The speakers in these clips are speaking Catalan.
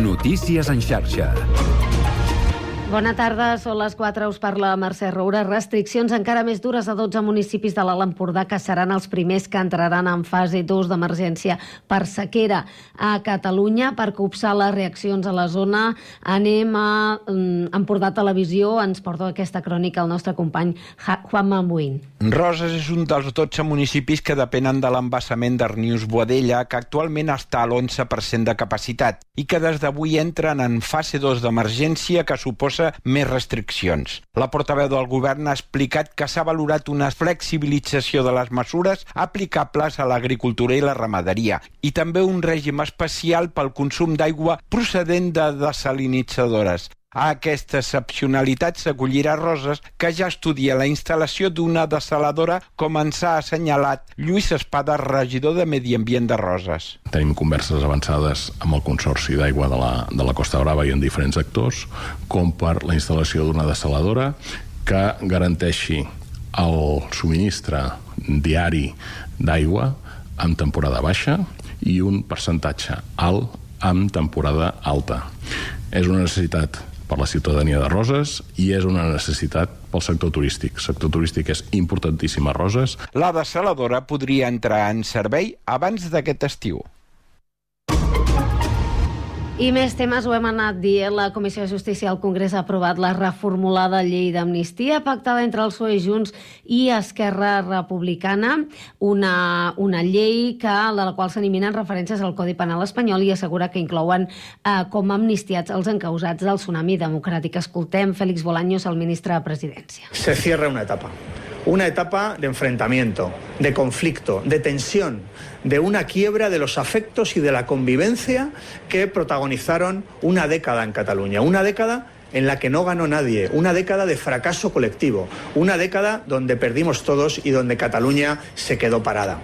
Notícies en xarxa. Bona tarda, són les 4, us parla Mercè Roura. Restriccions encara més dures a 12 municipis de l'Alt Empordà que seran els primers que entraran en fase 2 d'emergència per sequera a Catalunya. Per copsar les reaccions a la zona, anem a um, Empordà Televisió. Ens porta aquesta crònica el nostre company Juan Mambuín. Roses és un dels 12 municipis que depenen de l'embassament d'Arnius Boadella, que actualment està a l'11% de capacitat i que des d'avui entren en fase 2 d'emergència que suposa més restriccions. La portaveu del govern ha explicat que s'ha valorat una flexibilització de les mesures aplicables a l'agricultura i la ramaderia i també un règim especial pel consum d'aigua procedent de desalinitzadores. A aquesta excepcionalitat s'acollirà Roses, que ja estudia la instal·lació d'una desaladora, com ens ha assenyalat Lluís Espada, regidor de Medi Ambient de Roses. Tenim converses avançades amb el Consorci d'Aigua de, la, de la Costa Brava i en diferents actors, com per la instal·lació d'una desaladora que garanteixi el subministre diari d'aigua en temporada baixa i un percentatge alt en temporada alta. És una necessitat per la ciutadania de Roses i és una necessitat pel sector turístic. El sector turístic és importantíssim a Roses. La desaladora podria entrar en servei abans d'aquest estiu. I més temes ho hem anat dient. La Comissió de Justícia al Congrés ha aprovat la reformulada llei d'amnistia pactada entre el PSOE Junts i Esquerra Republicana, una, una llei que, de la qual s'eliminen referències al Codi Penal espanyol i assegura que inclouen eh, com amnistiats els encausats del tsunami democràtic. Escoltem Félix Bolaños, el ministre de Presidència. Se cierra una etapa. Una etapa de enfrentamiento, de conflicto, de tensión, de una quiebra de los afectos y de la convivencia que protagonizaron una década en Cataluña. Una década en la que no ganó nadie, una década de fracaso colectivo, una década donde perdimos todos y donde Cataluña se quedó parada.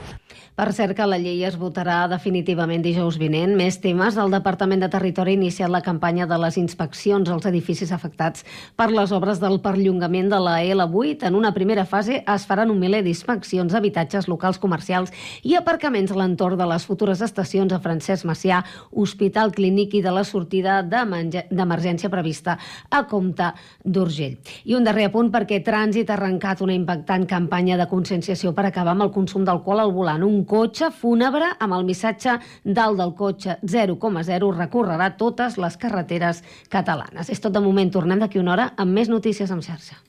Per cert que la llei es votarà definitivament dijous vinent. Més temes. El Departament de Territori ha iniciat la campanya de les inspeccions als edificis afectats per les obres del perllongament de la L8. En una primera fase es faran un miler d'inspeccions a habitatges locals comercials i aparcaments a l'entorn de les futures estacions a Francesc Macià, Hospital Clínic i de la sortida d'emergència prevista a Comte d'Urgell. I un darrer apunt perquè Trànsit ha arrencat una impactant campanya de conscienciació per acabar amb el consum d'alcohol al volant. Un cotxe fúnebre amb el missatge dalt del cotxe 0,0 recorrerà totes les carreteres catalanes. És tot de moment. Tornem d'aquí una hora amb més notícies en xarxa.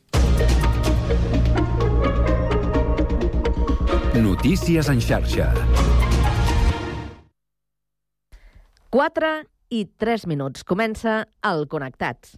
Notícies en xarxa. 4 i 3 minuts. Comença el Connectats.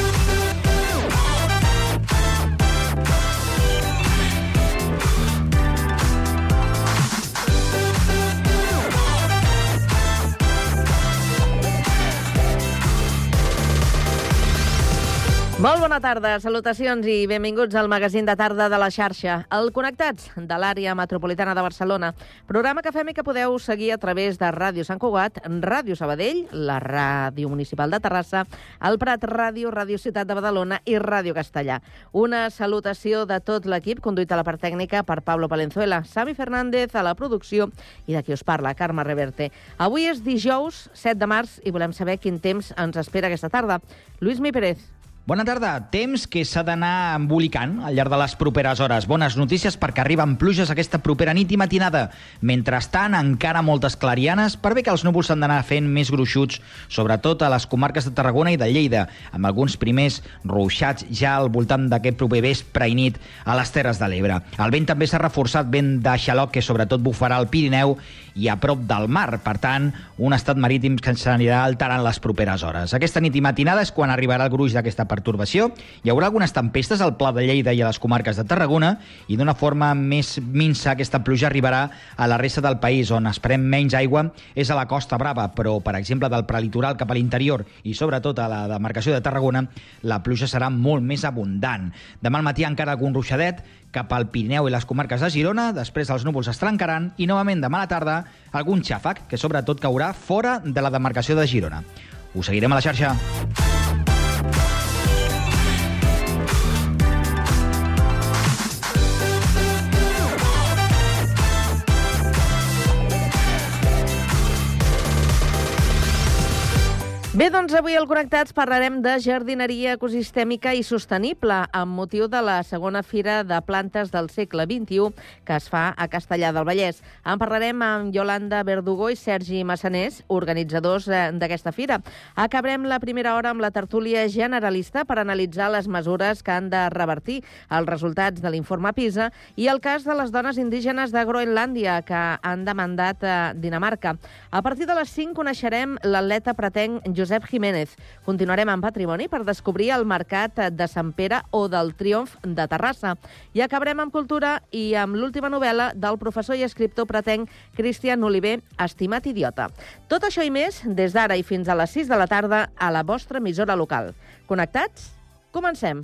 Molt bona tarda, salutacions i benvinguts al magazín de tarda de la xarxa, el Connectats de l'àrea metropolitana de Barcelona, programa que fem i que podeu seguir a través de Ràdio Sant Cugat, Ràdio Sabadell, la Ràdio Municipal de Terrassa, el Prat Ràdio, Ràdio Ciutat de Badalona i Ràdio Castellà. Una salutació de tot l'equip, conduït a la part tècnica per Pablo Palenzuela, Sami Fernández a la producció i de qui us parla, Carme Reverte. Avui és dijous, 7 de març, i volem saber quin temps ens espera aquesta tarda. Lluís Mi Pérez, Bona tarda. Temps que s'ha d'anar embolicant al llarg de les properes hores. Bones notícies perquè arriben pluges aquesta propera nit i matinada. Mentrestant, encara moltes clarianes per bé que els núvols s'han d'anar fent més gruixuts, sobretot a les comarques de Tarragona i de Lleida, amb alguns primers ruixats ja al voltant d'aquest proper vespre i nit a les Terres de l'Ebre. El vent també s'ha reforçat, vent de xaloc que sobretot bufarà al Pirineu i a prop del mar. Per tant, un estat marítim que s'anirà alterant les properes hores. Aquesta nit i matinada és quan arribarà el gruix d'aquesta pertorbació. Hi haurà algunes tempestes al Pla de Lleida i a les comarques de Tarragona i d'una forma més minsa aquesta pluja arribarà a la resta del país, on esperem menys aigua és a la Costa Brava, però, per exemple, del prelitoral cap a l'interior i sobretot a la demarcació de Tarragona, la pluja serà molt més abundant. Demà al matí encara algun ruixadet cap al Pirineu i les comarques de Girona, després els núvols es trencaran i novament demà a la tarda algun xàfec que sobretot caurà fora de la demarcació de Girona. Us seguirem a la xarxa. Bé, doncs avui al Connectats parlarem de jardineria ecosistèmica i sostenible amb motiu de la segona fira de plantes del segle XXI que es fa a Castellà del Vallès. En parlarem amb Yolanda Verdugó i Sergi Massanés, organitzadors eh, d'aquesta fira. Acabarem la primera hora amb la tertúlia generalista per analitzar les mesures que han de revertir els resultats de l'informe PISA i el cas de les dones indígenes de Groenlàndia que han demandat a Dinamarca. A partir de les 5 coneixerem l'atleta pretenc Josep Jiménez. Continuarem amb Patrimoni per descobrir el mercat de Sant Pere o del Triomf de Terrassa. I acabarem amb Cultura i amb l'última novel·la del professor i escriptor pretenc Cristian Oliver, Estimat idiota. Tot això i més des d'ara i fins a les 6 de la tarda a la vostra emissora local. Connectats? Comencem.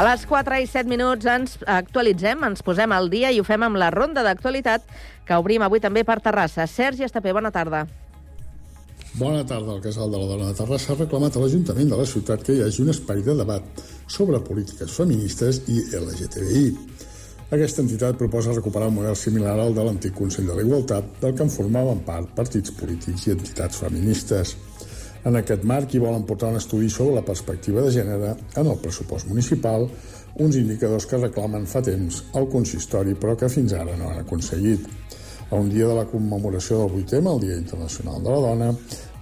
A les 4 i 7 minuts ens actualitzem, ens posem al dia i ho fem amb la ronda d'actualitat que obrim avui també per Terrassa. Sergi Estapé, bona tarda. Bona tarda. El Casal de la Dona de Terrassa ha reclamat a l'Ajuntament de la ciutat que hi hagi un espai de debat sobre polítiques feministes i LGTBI. Aquesta entitat proposa recuperar un model similar al de l'antic Consell de la Igualtat, del que en formaven part partits polítics i entitats feministes. En aquest marc hi volen portar un estudi sobre la perspectiva de gènere en el pressupost municipal, uns indicadors que reclamen fa temps al consistori però que fins ara no han aconseguit. A un dia de la commemoració del 8 el Dia Internacional de la Dona,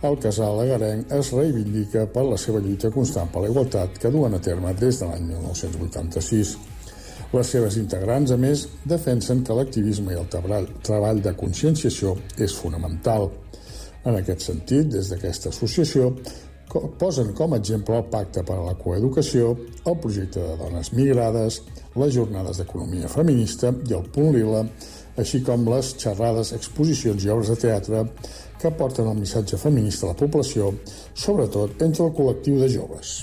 el casal agarenc es reivindica per la seva lluita constant per la igualtat que duen a terme des de l'any 1986. Les seves integrants, a més, defensen que l'activisme i el treball de conscienciació és fonamental. En aquest sentit, des d'aquesta associació, posen com a exemple el Pacte per a la Coeducació, el projecte de dones migrades, les jornades d'economia feminista i el punt lila, així com les xerrades, exposicions i obres de teatre que porten el missatge feminista a la població, sobretot entre el col·lectiu de joves.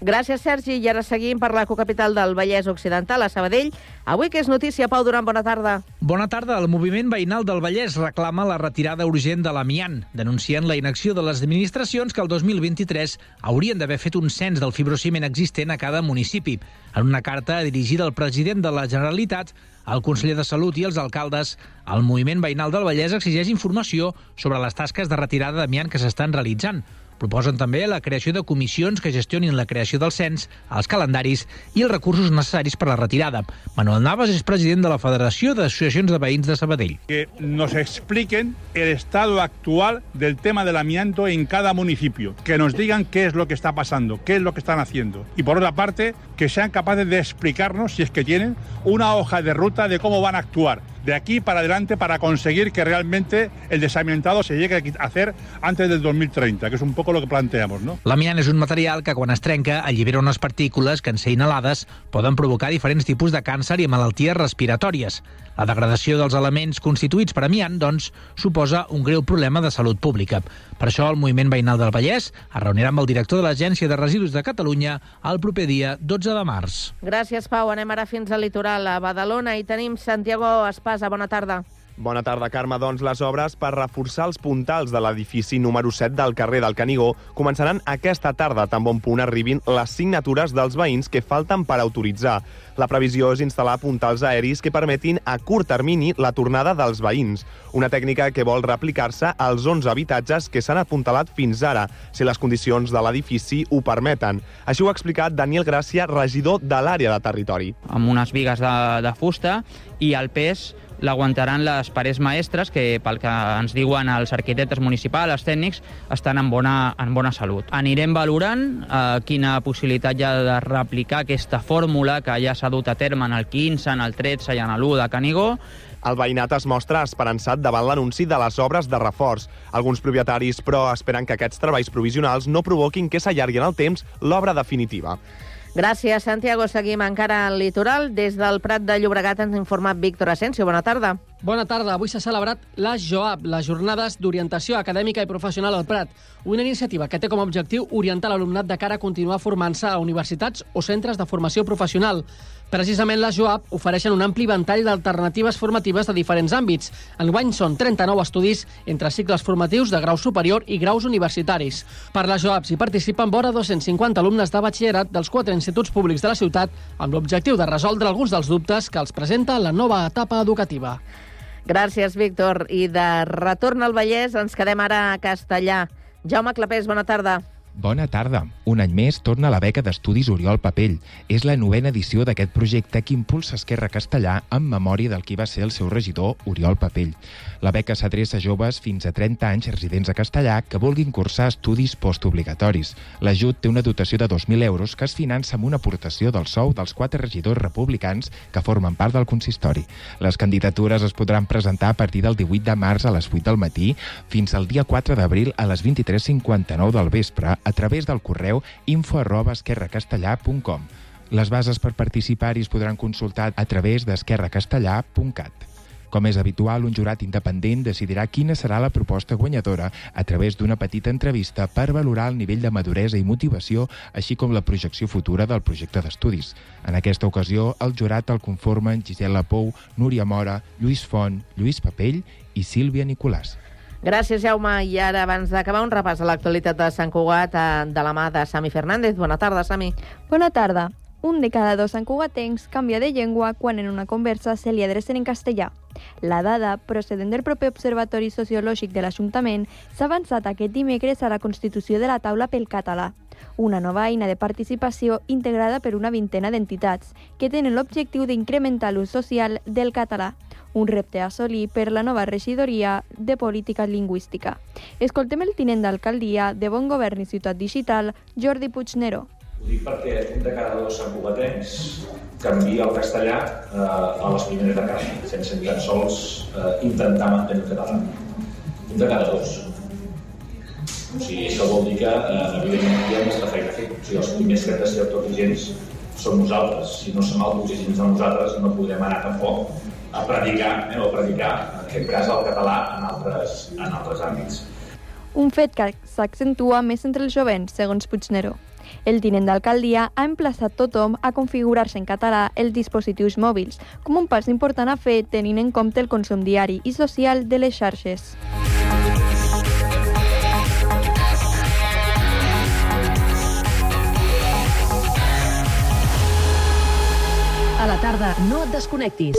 Gràcies, Sergi. I ara seguim per la cocapital del Vallès Occidental, a Sabadell. Avui que és notícia, Pau Duran, bona tarda. Bona tarda. El moviment veïnal del Vallès reclama la retirada urgent de l'amiant, denunciant la inacció de les administracions que el 2023 haurien d'haver fet un cens del fibrociment existent a cada municipi. En una carta dirigida al president de la Generalitat, el conseller de Salut i els alcaldes, el moviment veïnal del Vallès exigeix informació sobre les tasques de retirada d'amiant que s'estan realitzant. Proposen també la creació de comissions que gestionin la creació del cens, els calendaris i els recursos necessaris per a la retirada. Manuel Navas és president de la Federació d'Associacions de Veïns de Sabadell. Que nos expliquen el estado actual del tema del amianto en cada municipio, que nos digan qué es lo que está pasando, qué es lo que están haciendo. Y por otra parte, que sean capaces de explicarnos, si es que tienen, una hoja de ruta de cómo van a actuar de aquí para adelante para conseguir que realmente el desamiantado se llegue a hacer antes del 2030, que es un poco lo que planteamos, ¿no? L'amiant és un material que quan es trenca allibera unes partícules que en ser inhalades poden provocar diferents tipus de càncer i malalties respiratòries. La degradació dels elements constituïts per amiant, doncs, suposa un greu problema de salut pública. Per això el Moviment Veïnal del Vallès es reunirà amb el director de l'Agència de Residus de Catalunya el proper dia 12 de març. Gràcies, Pau. Anem ara fins al litoral, a Badalona, i tenim Santiago Espasa. Bona tarda. Bona tarda, Carme. Doncs les obres per reforçar els puntals de l'edifici número 7 del carrer del Canigó començaran aquesta tarda, tan bon punt arribin les signatures dels veïns que falten per autoritzar. La previsió és instal·lar puntals aeris que permetin a curt termini la tornada dels veïns. Una tècnica que vol replicar-se als 11 habitatges que s'han apuntalat fins ara, si les condicions de l'edifici ho permeten. Així ho ha explicat Daniel Gràcia, regidor de l'àrea de territori. Amb unes vigues de, de fusta i el pes l'aguantaran les parets maestres, que pel que ens diuen els arquitectes municipals, els tècnics, estan en bona, en bona salut. Anirem valorant eh, quina possibilitat hi ha de replicar aquesta fórmula que ja s'ha dut a terme en el 15, en el 13 i en l'1 de Canigó, el veïnat es mostra esperançat davant l'anunci de les obres de reforç. Alguns propietaris, però, esperen que aquests treballs provisionals no provoquin que s'allargui en el temps l'obra definitiva. Gràcies, Santiago. Seguim encara al litoral. Des del Prat de Llobregat ens ha informat Víctor Asensio. Bona tarda. Bona tarda. Avui s'ha celebrat la JOAP, les Jornades d'Orientació Acadèmica i Professional al Prat, una iniciativa que té com a objectiu orientar l'alumnat de cara a continuar formant-se a universitats o centres de formació professional. Precisament les JOAP ofereixen un ampli ventall d'alternatives formatives de diferents àmbits. Enguany són 39 estudis entre cicles formatius de grau superior i graus universitaris. Per les JOAPs hi participen vora 250 alumnes de batxillerat dels quatre instituts públics de la ciutat amb l'objectiu de resoldre alguns dels dubtes que els presenta la nova etapa educativa. Gràcies, Víctor. I de retorn al Vallès ens quedem ara a Castellà. Jaume Clapés, bona tarda. Bona tarda. Un any més torna la beca d'estudis Oriol Papell. És la novena edició d'aquest projecte que impulsa Esquerra Castellà en memòria del qui va ser el seu regidor, Oriol Papell. La beca s'adreça a joves fins a 30 anys residents a Castellà que vulguin cursar estudis postobligatoris. L'ajut té una dotació de 2.000 euros que es finança amb una aportació del sou dels quatre regidors republicans que formen part del consistori. Les candidatures es podran presentar a partir del 18 de març a les 8 del matí fins al dia 4 d'abril a les 23.59 del vespre a través del correu info. Les bases per participar-hi es podran consultar a través d'esquerracastellà.cat. Com és habitual, un jurat independent decidirà quina serà la proposta guanyadora a través d'una petita entrevista per valorar el nivell de maduresa i motivació, així com la projecció futura del projecte d'estudis. En aquesta ocasió, el jurat el conformen Gisela Pou, Núria Mora, Lluís Font, Lluís Papell i Sílvia Nicolàs. Gràcies, Jaume. I ara, abans d'acabar, un repàs a l'actualitat de Sant Cugat eh, de la mà de Sami Fernández. Bona tarda, Sami. Bona tarda. Un de cada dos sancugatencs canvia de llengua quan en una conversa se li adrecen en castellà. La dada, procedent del propi Observatori Sociològic de l'Ajuntament, s'ha avançat aquest dimecres a la constitució de la taula pel català, una nova eina de participació integrada per una vintena d'entitats que tenen l'objectiu d'incrementar l'ús social del català, un repte a assolir per la nova regidoria de política lingüística. Escoltem el tinent d'alcaldia de Bon Govern i Ciutat Digital, Jordi Puigneró. Ho dic perquè un de cada dos santcugatencs canvia el castellà eh, a les primeres de casa, sense ni tan sols eh, intentar mantenir el català. Un de cada dos. O sigui, això vol dir que, eh, evidentment, hi ha més feina a fer. O sigui, els primers que hem de ser autoexigents som nosaltres. Si no som autoexigents a nosaltres, no podrem anar tampoc a predicar, eh, o a predicar, en aquest cas, el català en altres, en altres àmbits. Un fet que s'accentua més entre els jovents, segons Puigneró. El tinent d'alcaldia ha emplaçat tothom a configurar-se en català els dispositius mòbils, com un pas important a fer tenint en compte el consum diari i social de les xarxes. A la tarda, no et desconnectis.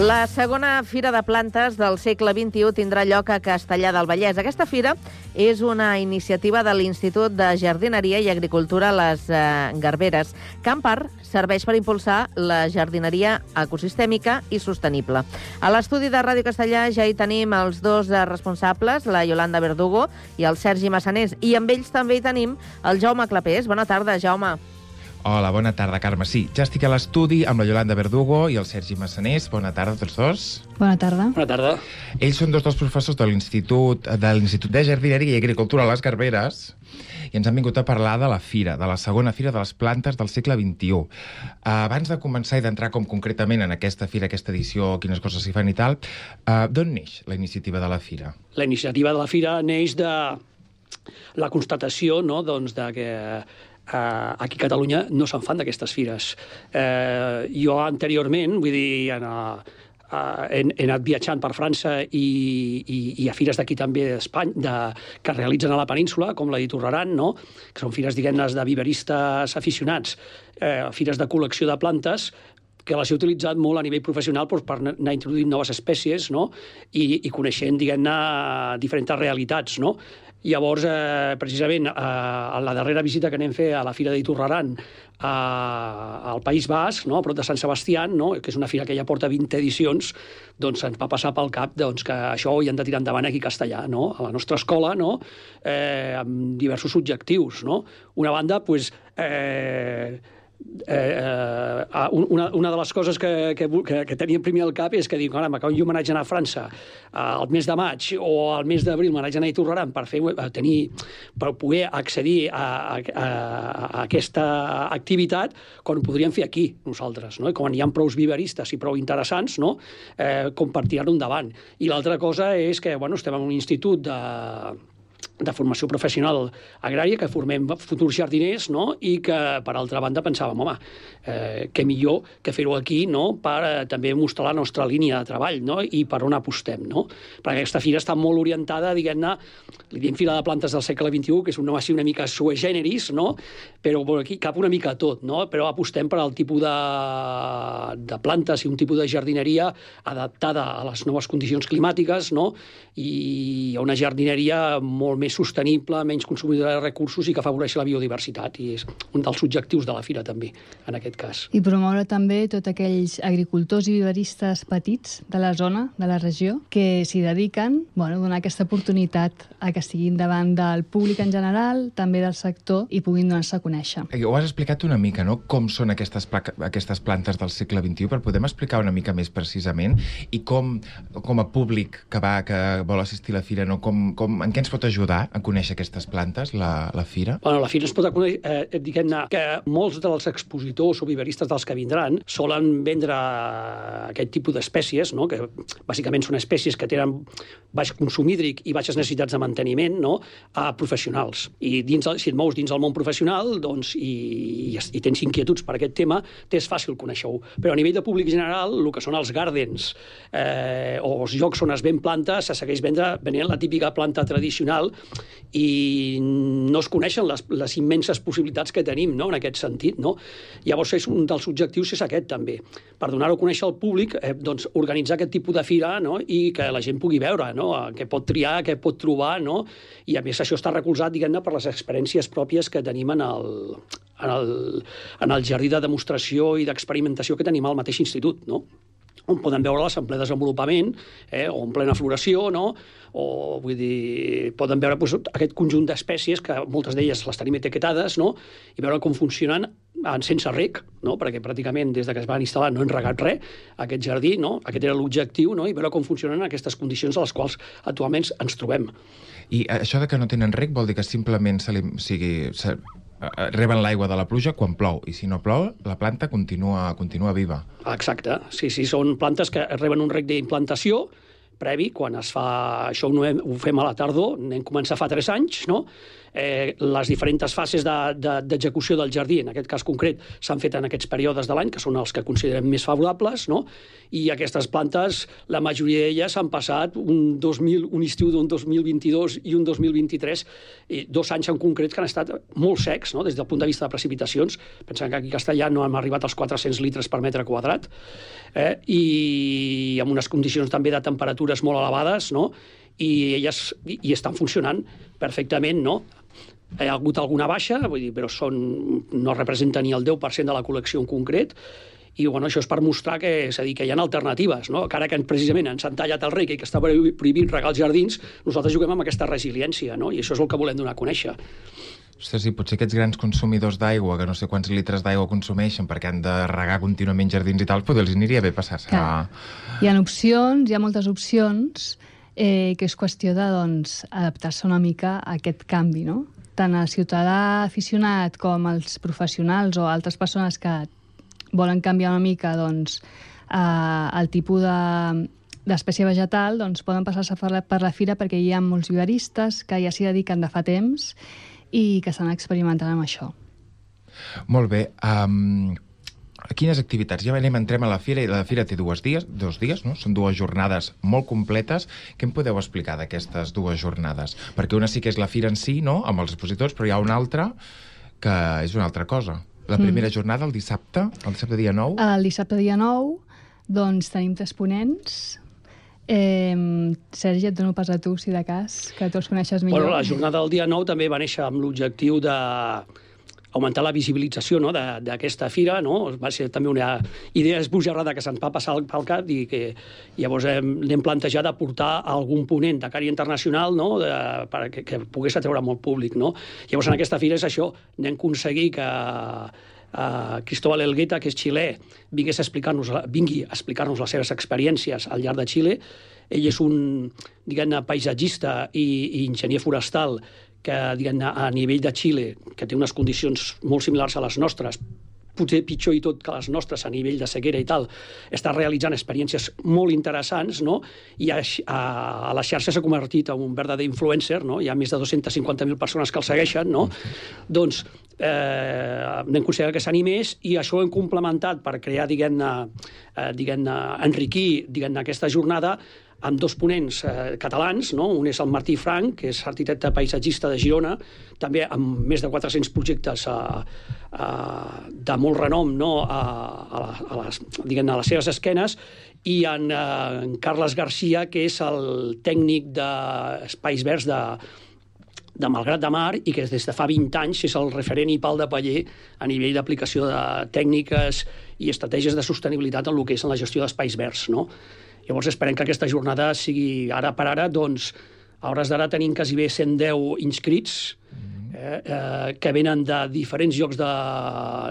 La segona Fira de Plantes del segle XXI tindrà lloc a Castellà del Vallès. Aquesta fira és una iniciativa de l'Institut de Jardineria i Agricultura Les eh, Garberes, part serveix per impulsar la jardineria ecosistèmica i sostenible. A l'estudi de Ràdio Castellà ja hi tenim els dos eh, responsables, la Yolanda Verdugo i el Sergi Massanés, i amb ells també hi tenim el Jaume Clapés. Bona tarda, Jaume. Hola, bona tarda, Carme. Sí, ja estic a l'estudi amb la Yolanda Verdugo i el Sergi Massanés. Bona tarda a tots dos. Bona tarda. Bona tarda. Ells són dos dels professors de l'Institut de l'Institut de Jardineria i Agricultura a les Garberes i ens han vingut a parlar de la fira, de la segona fira de les plantes del segle XXI. Uh, abans de començar i d'entrar com concretament en aquesta fira, aquesta edició, quines coses s'hi fan i tal, uh, d'on neix la iniciativa de la fira? La iniciativa de la fira neix de la constatació no, doncs, de que eh, aquí a Catalunya no se'n fan d'aquestes fires. Eh, jo anteriorment, vull dir, en, uh, he, he anat viatjant per França i, i, i a fires d'aquí també d'Espanya, de, que es realitzen a la península, com la d'Iturraran, no? que són fires, diguem de viveristes aficionats, eh, fires de col·lecció de plantes, que les he utilitzat molt a nivell professional doncs, per anar introduint noves espècies no? I, i coneixent, diguem-ne, diferents realitats. No? Llavors, eh, precisament, eh, a la darrera visita que anem fer a la Fira d'Iturraran, eh, al País Basc, no? a prop de Sant Sebastià, no? que és una fira que ja porta 20 edicions, doncs ens va passar pel cap doncs, que això ho hi han de tirar endavant aquí Castellà, no? a la nostra escola, no? eh, amb diversos objectius. No? Una banda, doncs, eh, eh, eh, una, una de les coses que, que, que, que teníem primer al cap és que dic, caramba, quan jo me n'haig d'anar a França al mes de maig o al mes d'abril me n'haig d'anar a Torraran per, fer, a tenir, per poder accedir a, a, a, aquesta activitat quan ho podríem fer aquí nosaltres, no? I quan hi ha prou viveristes i prou interessants, no? eh, com per tirar-ho endavant. I l'altra cosa és que bueno, estem en un institut de, de formació professional agrària, que formem futurs jardiners, no? i que, per altra banda, pensàvem, home, eh, què millor que fer-ho aquí no? per eh, també mostrar la nostra línia de treball no? i per on apostem. No? Perquè aquesta fira està molt orientada, diguem-ne, li diem Fira de Plantes del segle XXI, que és una, una mica sue generis, no? però aquí cap una mica tot, no? però apostem per al tipus de, de plantes i un tipus de jardineria adaptada a les noves condicions climàtiques no? i a una jardineria molt més sostenible, menys consumidora de recursos i que afavoreix la biodiversitat. I és un dels objectius de la fira, també, en aquest cas. I promoure també tots aquells agricultors i viveristes petits de la zona, de la regió, que s'hi dediquen, bueno, donar aquesta oportunitat a que estiguin davant del públic en general, també del sector, i puguin donar-se a conèixer. Eh, ho has explicat una mica, no?, com són aquestes, aquestes plantes del segle XXI, per poder explicar una mica més precisament, i com, com a públic que va, que vol assistir a la fira, no? com, com, en què ens pot ajudar a conèixer aquestes plantes, la, la fira? Bueno, la fira es pot conèixer, eh, diguem-ne, que molts dels expositors o viveristes dels que vindran solen vendre aquest tipus d'espècies, no? que bàsicament són espècies que tenen baix consum hídric i baixes necessitats de manteniment no? a professionals. I dins, si et mous dins el món professional doncs, i, i, i tens inquietuds per aquest tema, t'és fàcil conèixer-ho. Però a nivell de públic general, el que són els gardens eh, o els llocs on es ven plantes, se segueix vendre, venent la típica planta tradicional i no es coneixen les, les immenses possibilitats que tenim no? en aquest sentit. No? Llavors, és un dels objectius és aquest, també. Per donar-ho a conèixer al públic, eh, doncs, organitzar aquest tipus de fira no? i que la gent pugui veure no? què pot triar, què pot trobar, no? i a més això està recolzat, diguem-ne, per les experiències pròpies que tenim en el, en el, en el jardí de demostració i d'experimentació que tenim al mateix institut. No? On poden veure en ple desenvolupament eh, o en plena floració, no? o vull dir, poden veure doncs, aquest conjunt d'espècies que moltes d'elles les tenim etiquetades no? i veure com funcionen en sense rec, no? perquè pràcticament des de que es van instal·lar no hem regat res, aquest jardí, no? aquest era l'objectiu, no? i veure com funcionen aquestes condicions a les quals actualment ens trobem. I això de que no tenen rec vol dir que simplement se li, sigui, se, reben l'aigua de la pluja quan plou, i si no plou, la planta continua, continua viva. Exacte, sí, sí, són plantes que reben un rec d'implantació previ, quan es fa... Això ho fem a la tardor, n'hem començat fa 3 anys, no? Eh, les diferents fases d'execució de, de, del jardí, en aquest cas concret, s'han fet en aquests períodes de l'any, que són els que considerem més favorables, no? i aquestes plantes, la majoria d'elles han passat un, 2000, un estiu d'un 2022 i un 2023, i dos anys en concret que han estat molt secs, no? des del punt de vista de precipitacions, pensant que aquí a Castellà no hem arribat als 400 litres per metre quadrat, eh? i amb unes condicions també de temperatures molt elevades, no? i elles i, estan funcionant perfectament, no? Hi ha hagut alguna baixa, vull dir, però són, no representa ni el 10% de la col·lecció en concret, i bueno, això és per mostrar que, és a dir, que hi ha alternatives, no? que ara que precisament ens han tallat el rec i que està prohibint regar els jardins, nosaltres juguem amb aquesta resiliència, no? i això és el que volem donar a conèixer. Ostres, sí, potser aquests grans consumidors d'aigua, que no sé quants litres d'aigua consumeixen perquè han de regar contínuament jardins i tal, potser els aniria bé passar-se a... Hi ha opcions, hi ha moltes opcions, eh, que és qüestió de doncs, adaptar-se una mica a aquest canvi, no? Tant el ciutadà aficionat com els professionals o altres persones que volen canviar una mica doncs, eh, el tipus de d'espècie vegetal, doncs poden passar-se per, la, per la fira perquè hi ha molts viveristes que ja s'hi dediquen de fa temps i que estan experimentant amb això. Molt bé. Um, quines activitats? Ja anem, entrem a la fira, i la fira té dues dies, dos dies, no? Són dues jornades molt completes. Què em podeu explicar d'aquestes dues jornades? Perquè una sí que és la fira en si, no?, amb els expositors, però hi ha una altra que és una altra cosa. La Mm. primera mm. jornada, el dissabte, el dissabte dia 9, El dissabte dia 9 doncs tenim tres ponents. Eh, Sergi, et dono pas a tu, si de cas, que tu els coneixes millor. Bueno, la jornada del dia 9 també va néixer amb l'objectiu de augmentar la visibilització no, d'aquesta fira, no? va ser també una idea esbojarrada que se'ns va passar pel cap i que llavors hem, hem plantejat de portar algun ponent de cària internacional no? de, per, que, que pogués atreure molt públic. No? Llavors en aquesta fira és això, anem aconseguir que uh, Cristóbal Elgueta, que és xilè, vingués a explicar-nos vingui a explicar-nos les seves experiències al llarg de Xile. Ell és un, diguem-ne, paisatgista i, i enginyer forestal que, a nivell de Xile, que té unes condicions molt similars a les nostres, potser pitjor i tot que les nostres a nivell de sequera i tal, està realitzant experiències molt interessants, no? i a, a, a la xarxa s'ha convertit en un verdader influencer, no? hi ha més de 250.000 persones que el segueixen, no? doncs eh, hem considerat que s'animés i això ho hem complementat per crear, diguem-ne, eh, diguem enriquir diguem aquesta jornada amb dos ponents eh, catalans, no? un és el Martí Frank, que és arquitecte paisatgista de Girona, també amb més de 400 projectes eh, eh, de molt renom no? a, a, a, les, diguem a les seves esquenes, i en, eh, en Carles Garcia, que és el tècnic d'Espais Verds de, de Malgrat de Mar i que des de fa 20 anys és el referent i pal de paller a nivell d'aplicació de tècniques i estratègies de sostenibilitat en el que és en la gestió d'espais verds. No? Llavors esperem que aquesta jornada sigui ara per ara, doncs, a hores d'ara tenim quasi bé 110 inscrits, eh, eh, que venen de diferents llocs de,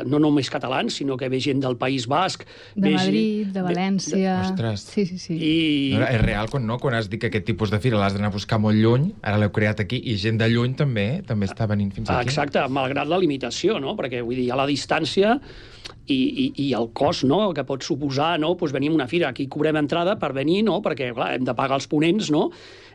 no només catalans, sinó que ve gent del País Basc. De ve Madrid, de València... Ostres. Sí, sí, sí. I... No, és real quan, no? quan has dit que aquest tipus de fira l'has d'anar a buscar molt lluny, ara l'heu creat aquí, i gent de lluny també també està venint fins Ah, aquí. Exacte, malgrat la limitació, no? perquè vull dir, ha la distància i, i, i el cost no? que pot suposar no? pues venir a una fira. Aquí cobrem entrada per venir, no? perquè clar, hem de pagar els ponents, no?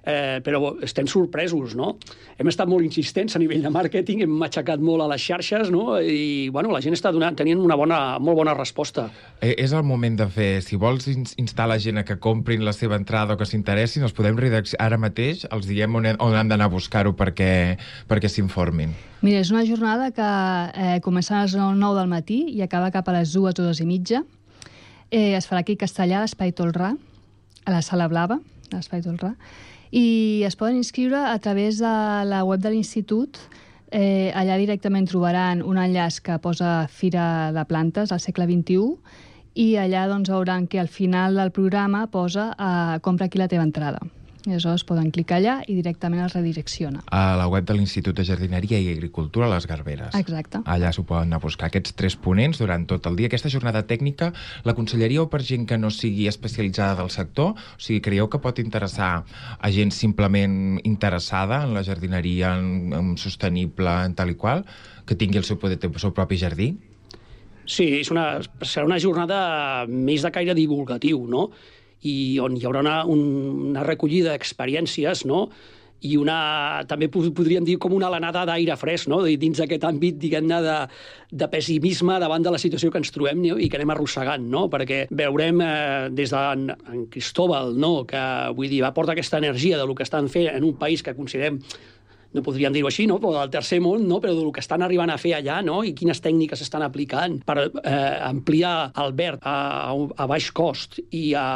Eh, però estem sorpresos. No? Hem estat molt insistents a nivell de màrqueting, hem aixecat molt a les xarxes no? i bueno, la gent està donant, tenint una bona, molt bona resposta. Eh, és el moment de fer, si vols ins- instar la gent a que comprin la seva entrada o que s'interessin, els podem redaccionar ara mateix, els diem on, on han d'anar a buscar-ho perquè, perquè s'informin. Mira, és una jornada que eh, comença a les 9 del matí i acaba cap a les 2 o 2 i mitja. Eh, es farà aquí a Castellà, a l'Espai Tolrà, a la Sala Blava, a l'Espai Tolrà, i es poden inscriure a través de la web de l'Institut. Eh, allà directament trobaran un enllaç que posa Fira de Plantes al segle XXI i allà doncs, veuran que al final del programa posa eh, compra aquí la teva entrada. I aleshores poden clicar allà i directament els redirecciona. A la web de l'Institut de Jardineria i Agricultura Les Garberes. Exacte. Allà s'ho poden anar a buscar, aquests tres ponents durant tot el dia. Aquesta jornada tècnica la conselleríeu per gent que no sigui especialitzada del sector? O sigui, creieu que pot interessar a gent simplement interessada en la jardineria, en, en sostenible, en tal i qual, que tingui el seu, el seu propi jardí? Sí, és una, serà una jornada més de caire divulgatiu, no? I on hi haurà una, una recollida d'experiències, no?, i una, també podríem dir com una alenada d'aire fresc, no? dins d'aquest àmbit, diguem-ne, de, de pessimisme davant de la situació que ens trobem i que anem arrossegant, no? perquè veurem eh, des d'en en Cristóbal, no? que vull dir, aporta aquesta energia de lo que estan fent en un país que considerem no podríem dir-ho així, no? però del tercer món, no? però del que estan arribant a fer allà no? i quines tècniques estan aplicant per eh, ampliar el verd a, a baix cost i, a,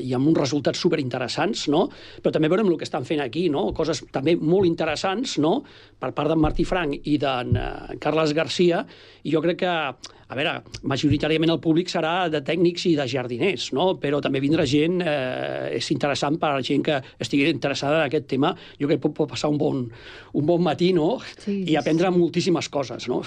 i amb uns resultats superinteressants, no? però també veurem el que estan fent aquí, no? coses també molt interessants no? per part d'en Martí Frank i d'en uh, Carles Garcia, i jo crec que a veure, majoritàriament el públic serà de tècnics i de jardiners, no? però també vindrà gent, eh, és interessant per a la gent que estigui interessada en aquest tema, jo crec que pot, pot passar un bon, un bon matí no? Sí, i aprendre moltíssimes coses. No?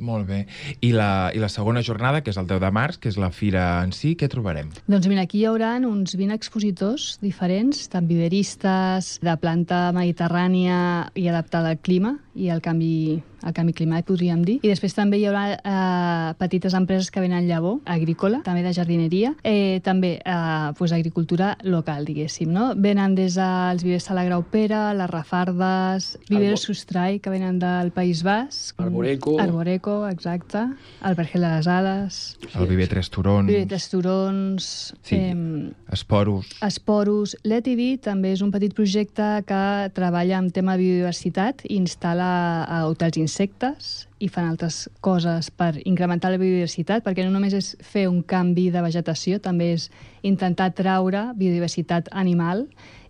Molt bé. I la, I la segona jornada, que és el 10 de març, que és la fira en si, què trobarem? Doncs mira, aquí hi haurà uns 20 expositors diferents, tant viveristes, de planta mediterrània i adaptada al clima i al canvi el canvi climàtic, podríem dir. I després també hi haurà eh, petites empreses que venen llavor, agrícola, també de jardineria, eh, també eh, pues, agricultura local, diguéssim, no? Venen des dels vivers de la Graupera, les Rafardes, viveros Sustrai, que venen del País Basc. Arboreco. Arboreco, exacte. El Vergel de les Ades. El Viver Tres Turons. Viver Tres Turons. Sí, Eh, Esporus. Esporus. L'ETV també és un petit projecte que treballa en tema de biodiversitat i instal·la a hotels insectes i fan altres coses per incrementar la biodiversitat, perquè no només és fer un canvi de vegetació, també és intentar traure biodiversitat animal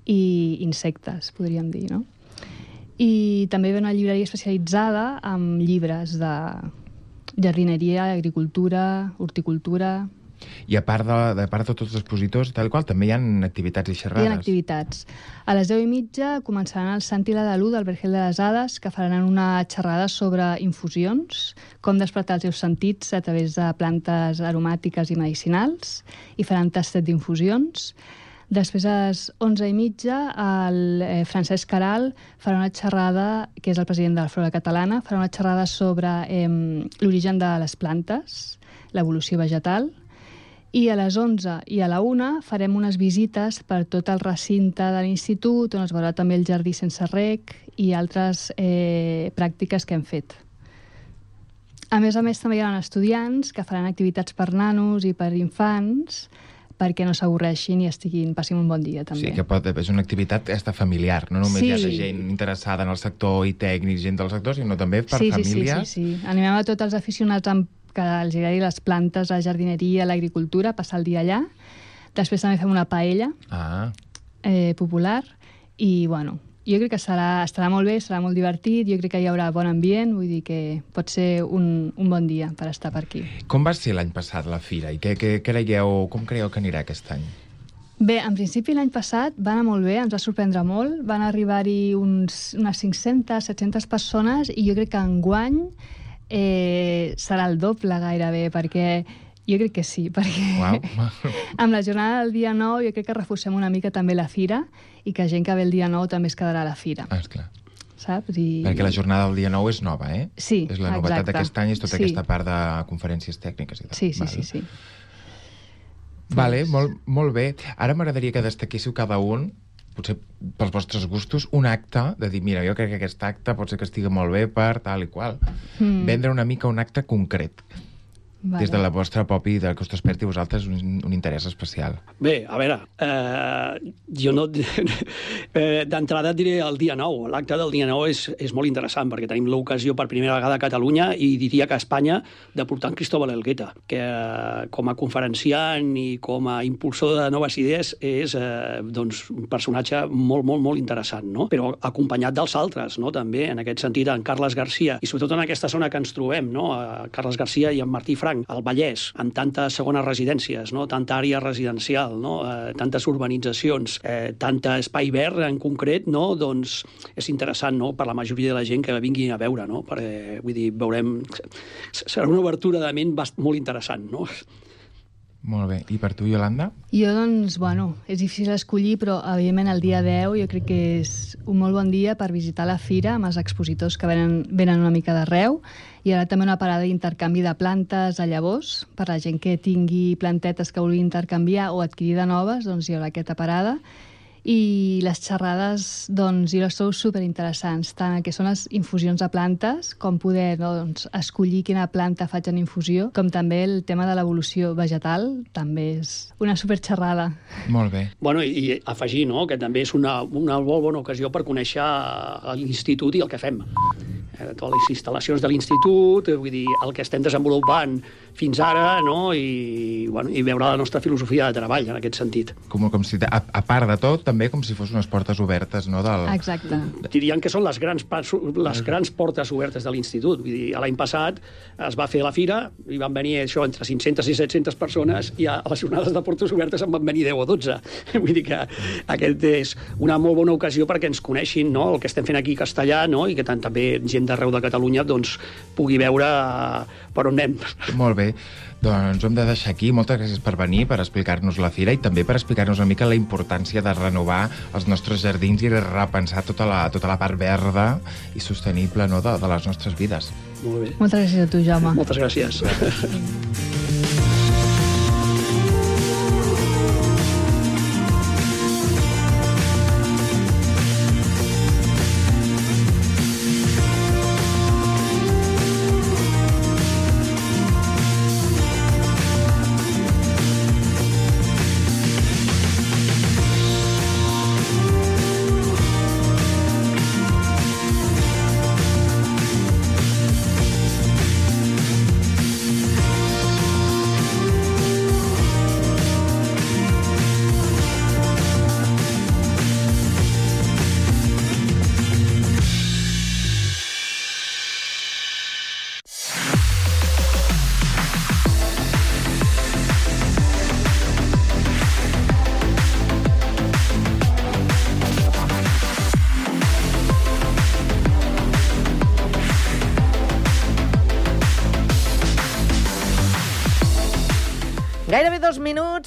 i insectes, podríem dir, no? I també ha una llibreria especialitzada amb llibres de jardineria, agricultura, horticultura... I a part de, de, part de tots els expositors, tal qual, també hi ha activitats i Hi ha xerrades. activitats. A les 10 i mitja començaran el Sant i la Dalú del Vergel de les Hades, que faran una xerrada sobre infusions, com despertar els seus sentits a través de plantes aromàtiques i medicinals, i faran tastet d'infusions. Després, a les 11 i mitja, el eh, Francesc Caral farà una xerrada, que és el president de la Flora Catalana, farà una xerrada sobre eh, l'origen de les plantes, l'evolució vegetal, i a les 11 i a la 1 farem unes visites per tot el recinte de l'institut, on es veurà també el jardí sense rec i altres eh, pràctiques que hem fet. A més a més, també hi ha estudiants que faran activitats per nanos i per infants perquè no s'avorreixin i estiguin, passin un bon dia, també. Sí, que pot, és una activitat esta familiar, no només Sí. hi ha gent interessada en el sector i tècnics, gent del sector, sinó també per sí, sí, famílies. Sí, sí, sí. Animem a tots els aficionats amb, que els agradi les plantes, la jardineria, l'agricultura, passar el dia allà. Després també fem una paella Ah, eh, popular i, bueno, jo crec que serà, estarà molt bé, serà molt divertit, jo crec que hi haurà bon ambient, vull dir que pot ser un, un bon dia per estar per aquí. com va ser l'any passat la fira i què, què creieu, com creieu que anirà aquest any? Bé, en principi l'any passat va anar molt bé, ens va sorprendre molt, van arribar-hi uns, unes 500, 700 persones i jo crec que enguany eh, serà el doble gairebé, perquè jo crec que sí, perquè Uau. amb la jornada del dia 9 jo crec que reforcem una mica també la fira i que gent que ve el dia 9 també es quedarà a la fira. Ah, esclar. Saps? I... Perquè la jornada del dia 9 és nova, eh? Sí, És la novetat exacte. d'aquest any, és tota Sí. aquesta part de conferències tècniques i tal. Sí, sí, Val. sí, sí. Vale, molt, molt bé. Ara m'agradaria que destaquéssiu cada un potser pels vostres gustos, un acte de dir, mira, jo crec que aquest acte pot ser que estigui molt bé per tal i qual. Mm. Vendre una mica un acte concret. Vale. Des de la vostra propi, del que us desperti a vosaltres un, un interès especial. Bé, a veure, eh, jo no... eh, D'entrada et diré el dia 9. L'acte del dia 9 és, és molt interessant perquè tenim l'ocasió per primera vegada a Catalunya i diria que a Espanya de portar en Cristóbal Elgueta, que eh, com a conferenciant i com a impulsor de noves idees és eh, doncs, un personatge molt, molt, molt interessant, no? però acompanyat dels altres, no? també en aquest sentit en Carles Garcia i sobretot en aquesta zona que ens trobem, no? Carles Garcia i en Martí Frank, franc, el Vallès, amb tantes segones residències, no? tanta àrea residencial, no? eh, tantes urbanitzacions, eh, tanta espai verd en concret, no? doncs és interessant no? per la majoria de la gent que vingui a veure, no? perquè vull dir, veurem... Serà una obertura de ment molt interessant. No? Molt bé. I per tu, Yolanda? Jo, doncs, bueno, és difícil escollir, però, evidentment, el dia 10 jo crec que és un molt bon dia per visitar la fira amb els expositors que venen, venen una mica d'arreu. I ara també una parada d'intercanvi de plantes a llavors, per la gent que tingui plantetes que vulgui intercanviar o adquirir de noves, doncs hi haurà aquesta parada i les xerrades, doncs, jo les trobo superinteressants, tant el que són les infusions de plantes, com poder no, doncs, escollir quina planta faig en infusió, com també el tema de l'evolució vegetal, també és una superxerrada. Molt bé. Bueno, i, i afegir no, que també és una, una molt bona ocasió per conèixer l'institut i el que fem. Eh, totes les instal·lacions de l'institut, eh, vull dir, el que estem desenvolupant fins ara, no? I, bueno, i veure la nostra filosofia de treball en aquest sentit. Com, com si, a, a part de tot, també com si fos unes portes obertes, no? Del... Exacte. Dirien que són les grans, les grans portes obertes de l'institut. Vull dir, l'any passat es va fer la fira i van venir això entre 500 i 700 persones i a les jornades de portes obertes en van venir 10 o 12. Vull dir que aquest és una molt bona ocasió perquè ens coneixin no? el que estem fent aquí a castellà no? i que tant també gent d'arreu de Catalunya doncs, pugui veure eh, per on anem. Molt bé. Doncs ho hem de deixar aquí. Moltes gràcies per venir, per explicar-nos la fira i també per explicar-nos una mica la importància de renovar els nostres jardins i de repensar tota la, tota la part verda i sostenible no, de, de les nostres vides. Molt bé. Moltes gràcies a tu, Jaume. Moltes gràcies.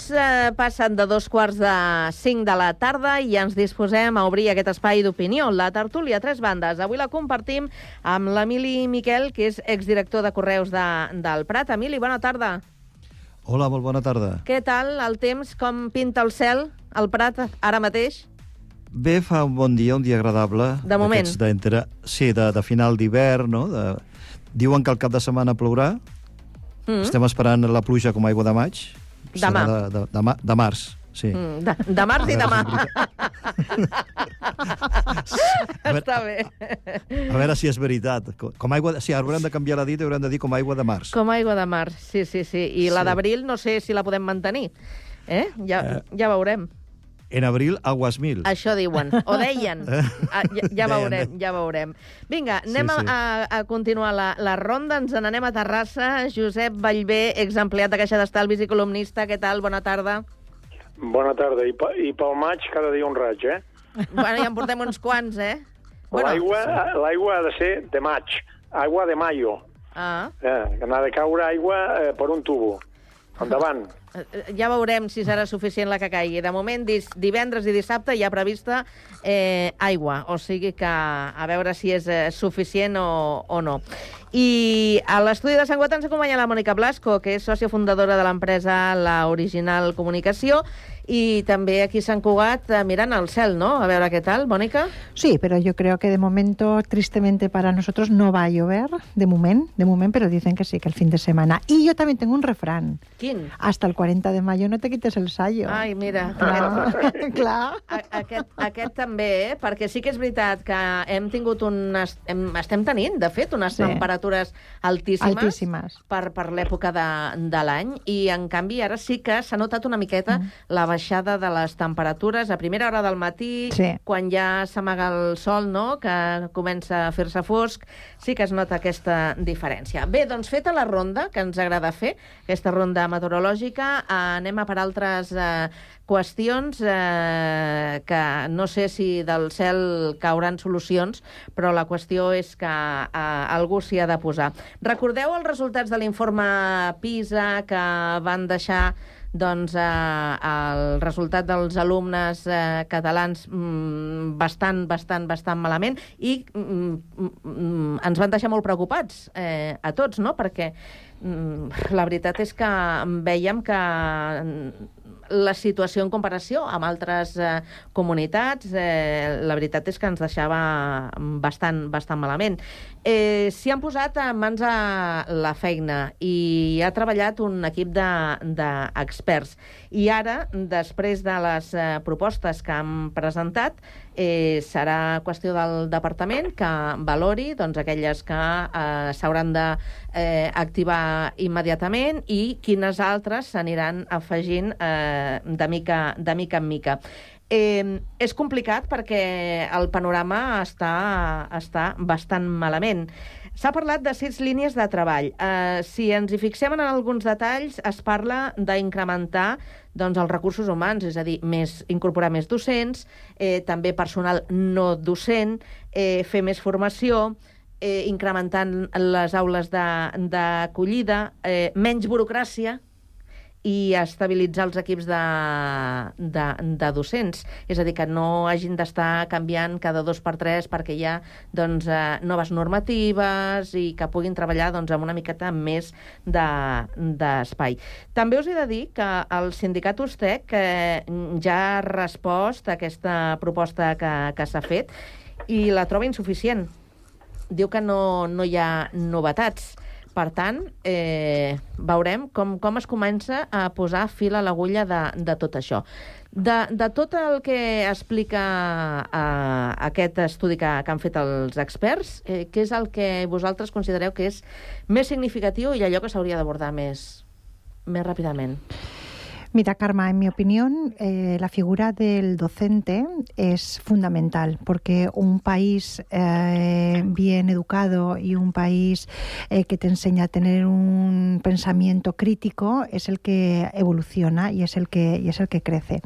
minuts eh, passen de dos quarts de cinc de la tarda i ens disposem a obrir aquest espai d'opinió, la tertúlia a tres bandes. Avui la compartim amb l'Emili Miquel, que és exdirector de Correus de, del Prat. Emili, bona tarda. Hola, molt bona tarda. Què tal el temps? Com pinta el cel al Prat ara mateix? Bé, fa un bon dia, un dia agradable. De moment. D'entre- Sí, de, de final d'hivern, no? De... Diuen que el cap de setmana plourà. Mm. Estem esperant la pluja com a aigua de maig. Demà. Serà De, de, de, ma- de març, sí. Mm, de, de març i demà. Està bé. A veure si és veritat. Co- Com aigua... Sí, haurem de canviar la dita i haurem de dir com aigua de març. Com aigua de mar, sí, sí, sí. I la Sí. d'abril no sé si la podem mantenir. Eh? Ja, Eh. ja veurem. En abril, aguas mil. Això diuen, o deien. Eh? Ah, ja, ja veurem, ja veurem. Vinga, anem Sí, sí. A, a continuar la, la ronda. Ens n'anem a Terrassa. Josep Vallvé, exempleat de Caixa d'Estalvis i columnista. Què tal? Bona tarda. Bona tarda. I, I pel maig cada dia un raig, eh? Bueno, ja en portem uns quants, eh? L'aigua l'aigua ha de ser de maig, aigua de mayo. Ah, Eh, que n'ha de caure aigua eh, per un tubo. Endavant. eh, ja veurem si serà suficient la que caigui. De moment, divendres i dissabte hi ha prevista eh, aigua, o sigui que a veure si és eh, suficient o, o no. I a l'estudi de Sant Guat ens acompanya la Mònica Blasco, que és sòcia fundadora de l'empresa La Original Comunicació, y també aquí Sant Cugat eh, mirant al cel, ¿no? A veure què tal, Mònica. Sí, pero yo creo que de momento, tristemente para nosotros, no va a llover, de momento, de momento, pero dicen que sí, que el fin de semana. Y yo también tengo un refrán. Quin? Hasta el 40 de mayo no te quites el sallo. Ai, mira, Clar, aquest, clar. a- aquest, aquest també, eh? perquè sí que és veritat que hem tingut unes... Hem, estem tenint, de fet, unes Sí. temperatures altíssimes, Altíssimes. per, per l'època de, de l'any i, en canvi, ara sí que s'ha notat una miqueta mm. la baixada de les temperatures a primera hora del matí, Sí. quan ja s'amaga el sol, no?, que comença a fer-se fosc, sí que es nota aquesta diferència. Bé, doncs feta la ronda, que ens agrada fer, aquesta ronda meteorològica, eh, anem a per altres eh, qüestions eh, que no sé si del cel cauran solucions, però la qüestió és que eh, algú s'hi ha de posar. Recordeu els resultats de l'informe PISA que van deixar doncs, eh, el resultat dels alumnes eh, catalans mm, bastant, bastant, bastant malament i mm, mm, ens van deixar molt preocupats eh, a tots, no?, perquè la veritat és que veiem que la situació en comparació amb altres eh, comunitats, eh, la veritat és que ens deixava bastant, bastant malament. Eh, S'hi han posat en mans a la feina i ha treballat un equip d'experts. De, d'experts. I ara, després de les eh, propostes que han presentat, eh, serà qüestió del departament que valori doncs, aquelles que eh, s'hauran d'activar eh, immediatament i quines altres s'aniran afegint eh, de, mica, de mica en mica. Eh, és complicat perquè el panorama està, està bastant malament. S'ha parlat de sis línies de treball. Eh, si ens hi fixem en alguns detalls, es parla d'incrementar doncs, els recursos humans, és a dir, més, incorporar més docents, eh, també personal no docent, eh, fer més formació, eh, incrementant les aules d'acollida, eh, menys burocràcia, i estabilitzar els equips de, de, de docents. És a dir, que no hagin d'estar canviant cada dos per tres perquè hi ha doncs, eh, noves normatives i que puguin treballar doncs, amb una miqueta més de- d'espai. De, També us he de dir que el sindicat Ustec eh, ja ha respost a aquesta proposta que, que s'ha fet i la troba insuficient. Diu que no, no hi ha novetats. Per tant, eh, veurem com, com es comença a posar fil a l'agulla de, de tot això. De, de tot el que explica eh, aquest estudi que, que han fet els experts, eh, què és el que vosaltres considereu que és més significatiu i allò que s'hauria d'abordar més, més ràpidament? Mira, Karma, en mi opinión, eh, la figura del docente es fundamental porque un país eh, bien educado y un país eh, que te enseña a tener un pensamiento crítico es el que evoluciona y es el que, y es el que crece.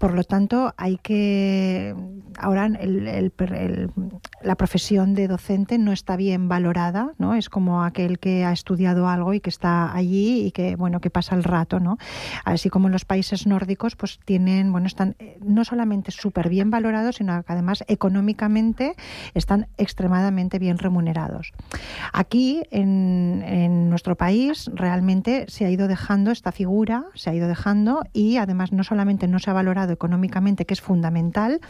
Por lo tanto, hay que. Ahora la profesión de docente no está bien valorada, ¿no? Es como aquel que ha estudiado algo y que está allí y que, bueno, que pasa el rato, ¿no? Así como en los países nórdicos, pues tienen, bueno, están eh, no solamente súper bien valorados, sino que además económicamente están extremadamente bien remunerados. Aquí, en nuestro país, realmente se ha ido dejando esta figura, se ha ido dejando y además no solamente no se ha valorado económicamente, que es fundamental,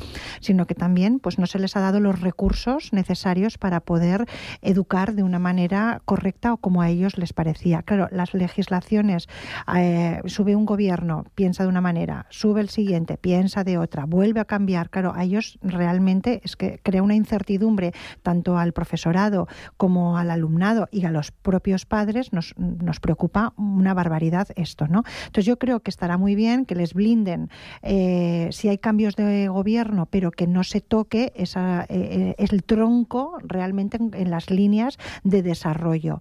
sino que también pues, no se les ha dado los recursos necesarios para poder educar de una manera correcta o como a ellos les parecía. Claro, las legislaciones, eh, sube un gobierno, piensa de una manera, sube el siguiente, piensa de otra, vuelve a cambiar. Claro, a ellos realmente es que crea una incertidumbre tanto al profesorado como al alumnado y a los propios padres nos, nos preocupa una barbaridad esto, ¿no? Entonces yo creo que estará muy bien que les blinden eh, si hay cambios de gobierno, pero que no se toque esa, eh, eh, el tronco realmente en, en las líneas de desarrollo.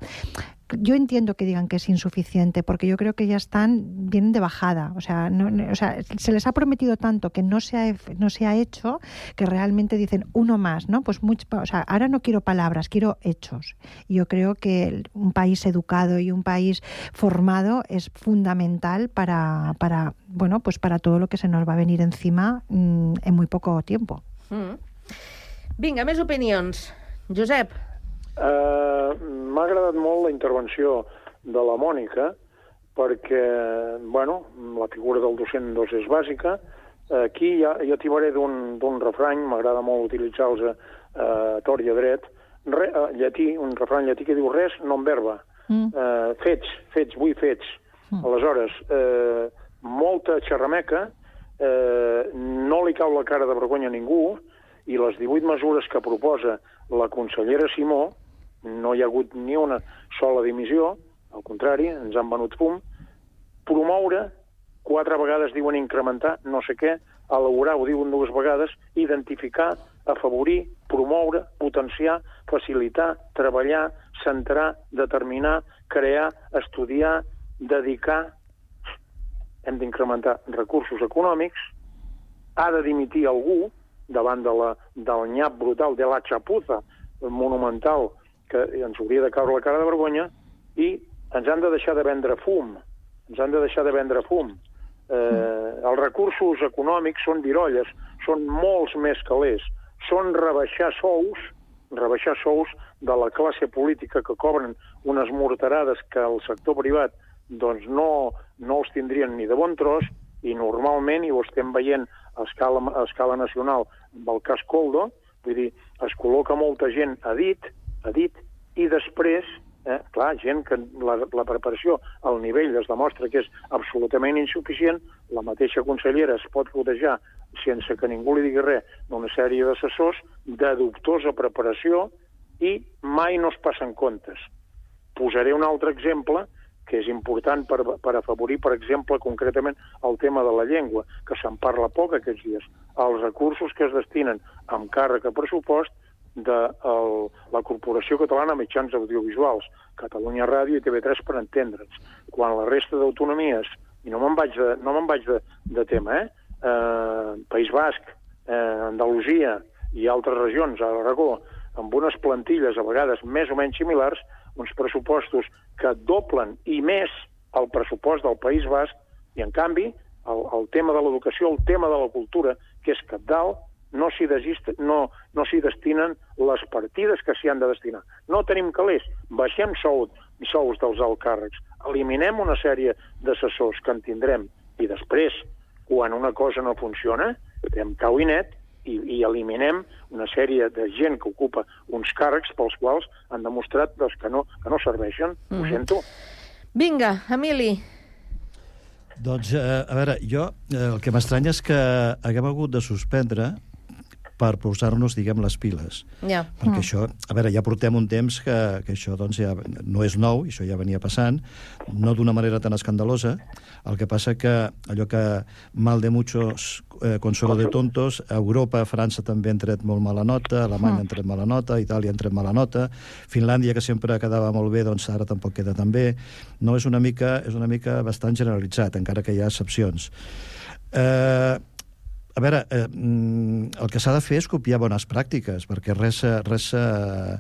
Yo entiendo que digan que es insuficiente, porque yo creo que ya están, vienen de bajada. O sea, no- o sea, se les ha prometido tanto que no se, ha, no se ha hecho que realmente dicen uno más, ¿no? Pues mucho, o sea, ahora no quiero palabras, quiero hechos. Yo creo que un país educado y un país formado es fundamental para, para, bueno, pues para todo lo que se nos va a venir encima mm, en muy poco tiempo. Mm. Vinga, més. Josep. Uh, M'ha agradat molt la intervenció de la Mònica perquè, bueno, la figura del docent doncs, és bàsica. Aquí ja, jo t'hi varé d'un refrany, m'agrada molt utilitzar-los a, a tort i a dret, Re, a llatí, un refrany llatí que diu res non verba. Mm. Uh, fets, fets, vull fets. Mm. Aleshores, eh, molta xerrameca, eh, no li cau la cara de vergonya a ningú, i les 18 mesures que proposa la consellera Simó no hi ha hagut ni una sola dimissió, al contrari, ens han venut fum, promoure, quatre vegades diuen incrementar, no sé què, elaborar, ho diuen dues vegades, identificar, afavorir, promoure, potenciar, facilitar, treballar, centrar, determinar, crear, estudiar, dedicar. Hem d'incrementar recursos econòmics, ha de dimitir algú davant de la, del nyap brutal, de la xapuza monumental que ens hauria de caure la cara de vergonya i ens han de deixar de vendre fum, ens han de deixar de vendre fum. Eh, els recursos econòmics són virolles, són molts més calés, són rebaixar sous, rebaixar sous de la classe política que cobren unes morterades que el sector privat doncs no, no els tindrien ni de bon tros i normalment, i ho estem veient a escala, a escala nacional amb el cas Coldo, vull dir, es col·loca molta gent a dit, a dit, i després, eh, clar, gent que la, la preparació al nivell es demostra que és absolutament insuficient, la mateixa consellera es pot rodejar sense que ningú li digui res d'una sèrie d'assessors de dubtosa preparació i mai no es passen comptes. Posaré un altre exemple que és important per, per afavorir, per exemple, concretament el tema de la llengua, que se'n parla poc aquests dies. Els recursos que es destinen amb càrrec a pressupost de el, la Corporació Catalana de Mitjans Audiovisuals, Catalunya Ràdio i TV3 per entendre'ns. Quan la resta d'autonomies, i no me'n vaig, de, no me'n vaig de, de tema, eh? eh, País Basc, eh, Andalusia i altres regions, a l'Aragó, amb unes plantilles a vegades més o menys similars, uns pressupostos que doblen i més el pressupost del País Basc, i en canvi el, el tema de l'educació, el tema de la cultura, que és capdalt, no s'hi no, no destinen les partides que s'hi han de destinar. No tenim calés, baixem sou, sous dels alts càrrecs, eliminem una sèrie d'assessors que en tindrem i després, quan una cosa no funciona, fem cau i net i, i eliminem una sèrie de gent que ocupa uns càrrecs pels quals han demostrat doncs, que, no, que no serveixen. Mm. Ho Mhm. sento. Vinga, Emili. Doncs, eh, a veure, jo eh, el que m'estranya és que haguem hagut de suspendre per posar-nos, diguem, les piles. Ja. Perquè això, a veure, ja portem un temps que, que això doncs, ja no és nou, això ja venia passant, no d'una manera tan escandalosa. El que passa que allò que mal de muchos eh, consuelo de tontos, a Europa, França també han tret molt mala nota, Alemanya han tret mala nota, Itàlia han tret mala nota, Finlàndia, que sempre quedava molt bé, doncs ara tampoc queda tan bé. No, és una mica, és una mica bastant generalitzat, encara que hi ha excepcions. Eh, a veure, eh, mm, el que s'ha de fer és copiar bones pràctiques, perquè res, eh, res eh,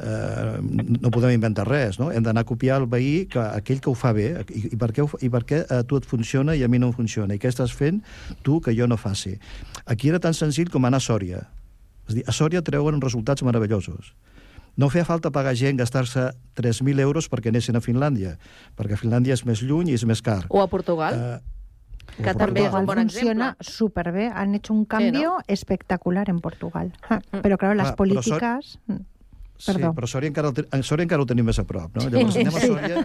eh, no podem inventar res, no? Hem d'anar a copiar el veí, que, aquell que ho fa bé, i, i per què, ho, i per què a tu et funciona i a mi no em funciona, i què estàs fent tu que jo no faci. Aquí era tan senzill com anar a Sòria. És a dir, a Sòria treuen resultats meravellosos. No feia falta pagar gent, gastar-se 3.000 euros perquè anessin a Finlàndia, perquè Finlàndia és més lluny i és més car. O a Portugal, Eh, que també és un bon funciona exemple. súper bien. Han hecho un cambio espectacular en Portugal. Ja, Pero claro, las Clar, però Sor- políticas... Sí, Perdó. però Sòria encara, el, te- a Sòria encara ho tenim més a prop, no? Llavors anem a Sòria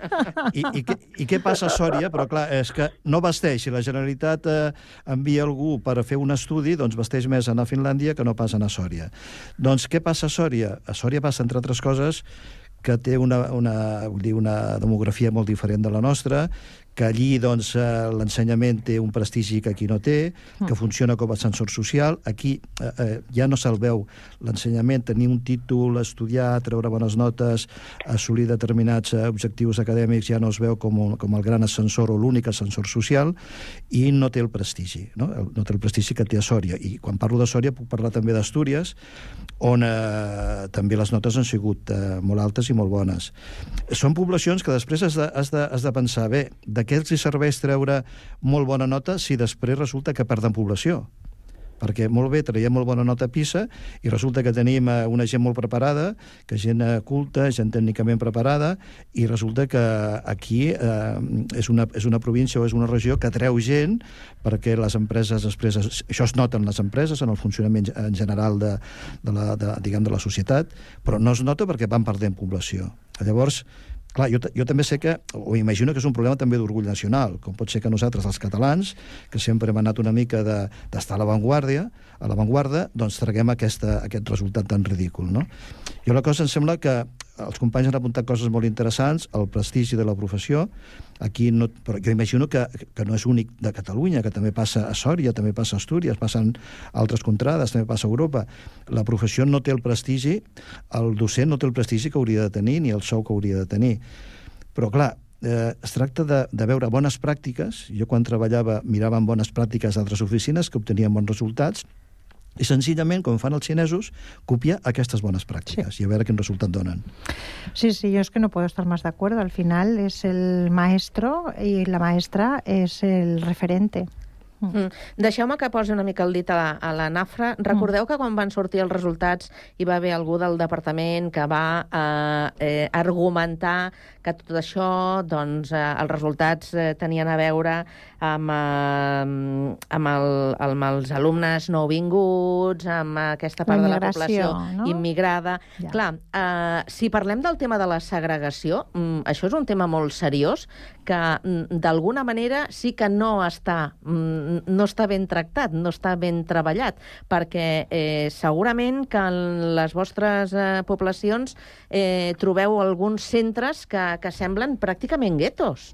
i, i, què, i què passa a Sòria? Però clar, és que no vesteix. Si la Generalitat eh, envia algú per a fer un estudi, doncs vesteix més anar a Finlàndia que no pas anar a Sòria. Doncs què passa a Sòria? A Sòria passa, entre altres coses, que té una, una, vull dir, una demografia molt diferent de la nostra, que allí doncs, eh, l'ensenyament té un prestigi que aquí no té, que funciona com a ascensor social. Aquí eh, eh, ja no se'l veu l'ensenyament, tenir un títol, estudiar, treure bones notes, assolir determinats eh, objectius acadèmics, ja no es veu com, un, com el gran ascensor o l'únic ascensor social, i no té el prestigi, no? No té el prestigi que té a Sòria. I quan parlo de Sòria puc parlar també d'Astúries, on eh, també les notes han sigut eh, molt altes i molt bones. Són poblacions que després has de, has de, has de pensar, bé, de què els serveix treure molt bona nota si després resulta que perden població? perquè molt bé, traiem molt bona nota a PISA i resulta que tenim eh, una gent molt preparada, que gent eh, culta, gent tècnicament preparada, i resulta que aquí eh, és, una, és una província o és una regió que atreu gent perquè les empreses després... es- Això es nota en les empreses, en el funcionament en general de, de, la, de, diguem, de la societat, però no es nota perquè van perdent població. Llavors, Clar, jo, jo també sé que, o imagino que és un problema també d'orgull nacional, com pot ser que nosaltres, els catalans, que sempre hem anat una mica de- d'estar a l'avantguàrdia, a l'avantguarda, doncs traguem aquesta, aquest resultat tan ridícul, no? Jo la cosa em sembla que els companys han apuntat coses molt interessants, el prestigi de la professió, aquí no, però jo imagino que, que no és únic de Catalunya, que també passa a Sòria, també passa a Astúries, passen altres contrades, també passa a Europa. La professió no té el prestigi, el docent no té el prestigi que hauria de tenir, ni el sou que hauria de tenir. Però, clar, eh, es tracta de, de veure bones pràctiques. Jo, quan treballava, mirava en bones pràctiques d'altres oficines que obtenien bons resultats, i senzillament, com fan els xinesos, copiar aquestes bones pràctiques sí. i a veure quin resultat donen. Sí, sí, yo es que no puedo estar más de acuerdo. Al final es el maestro y la maestra es el referente. Mm. Deixeu-me que posi una mica el dit a la, a la Nafra. Recordeu que quan van sortir els resultats hi va haver algú del departament que va eh, eh, argumentar que tot això, doncs, eh, els resultats eh, tenien a veure amb, eh, amb, el, amb els alumnes nouvinguts, amb aquesta part de la població no? immigrada. Ja. Clar, eh, si parlem del tema de la segregació, mm, això és un tema molt seriós que mm, d'alguna manera sí que no està, mm, no està ben tractat, no està ben treballat, perquè eh, segurament que en les vostres eh, poblacions eh, trobeu alguns centres que, que semblen pràcticament guetos.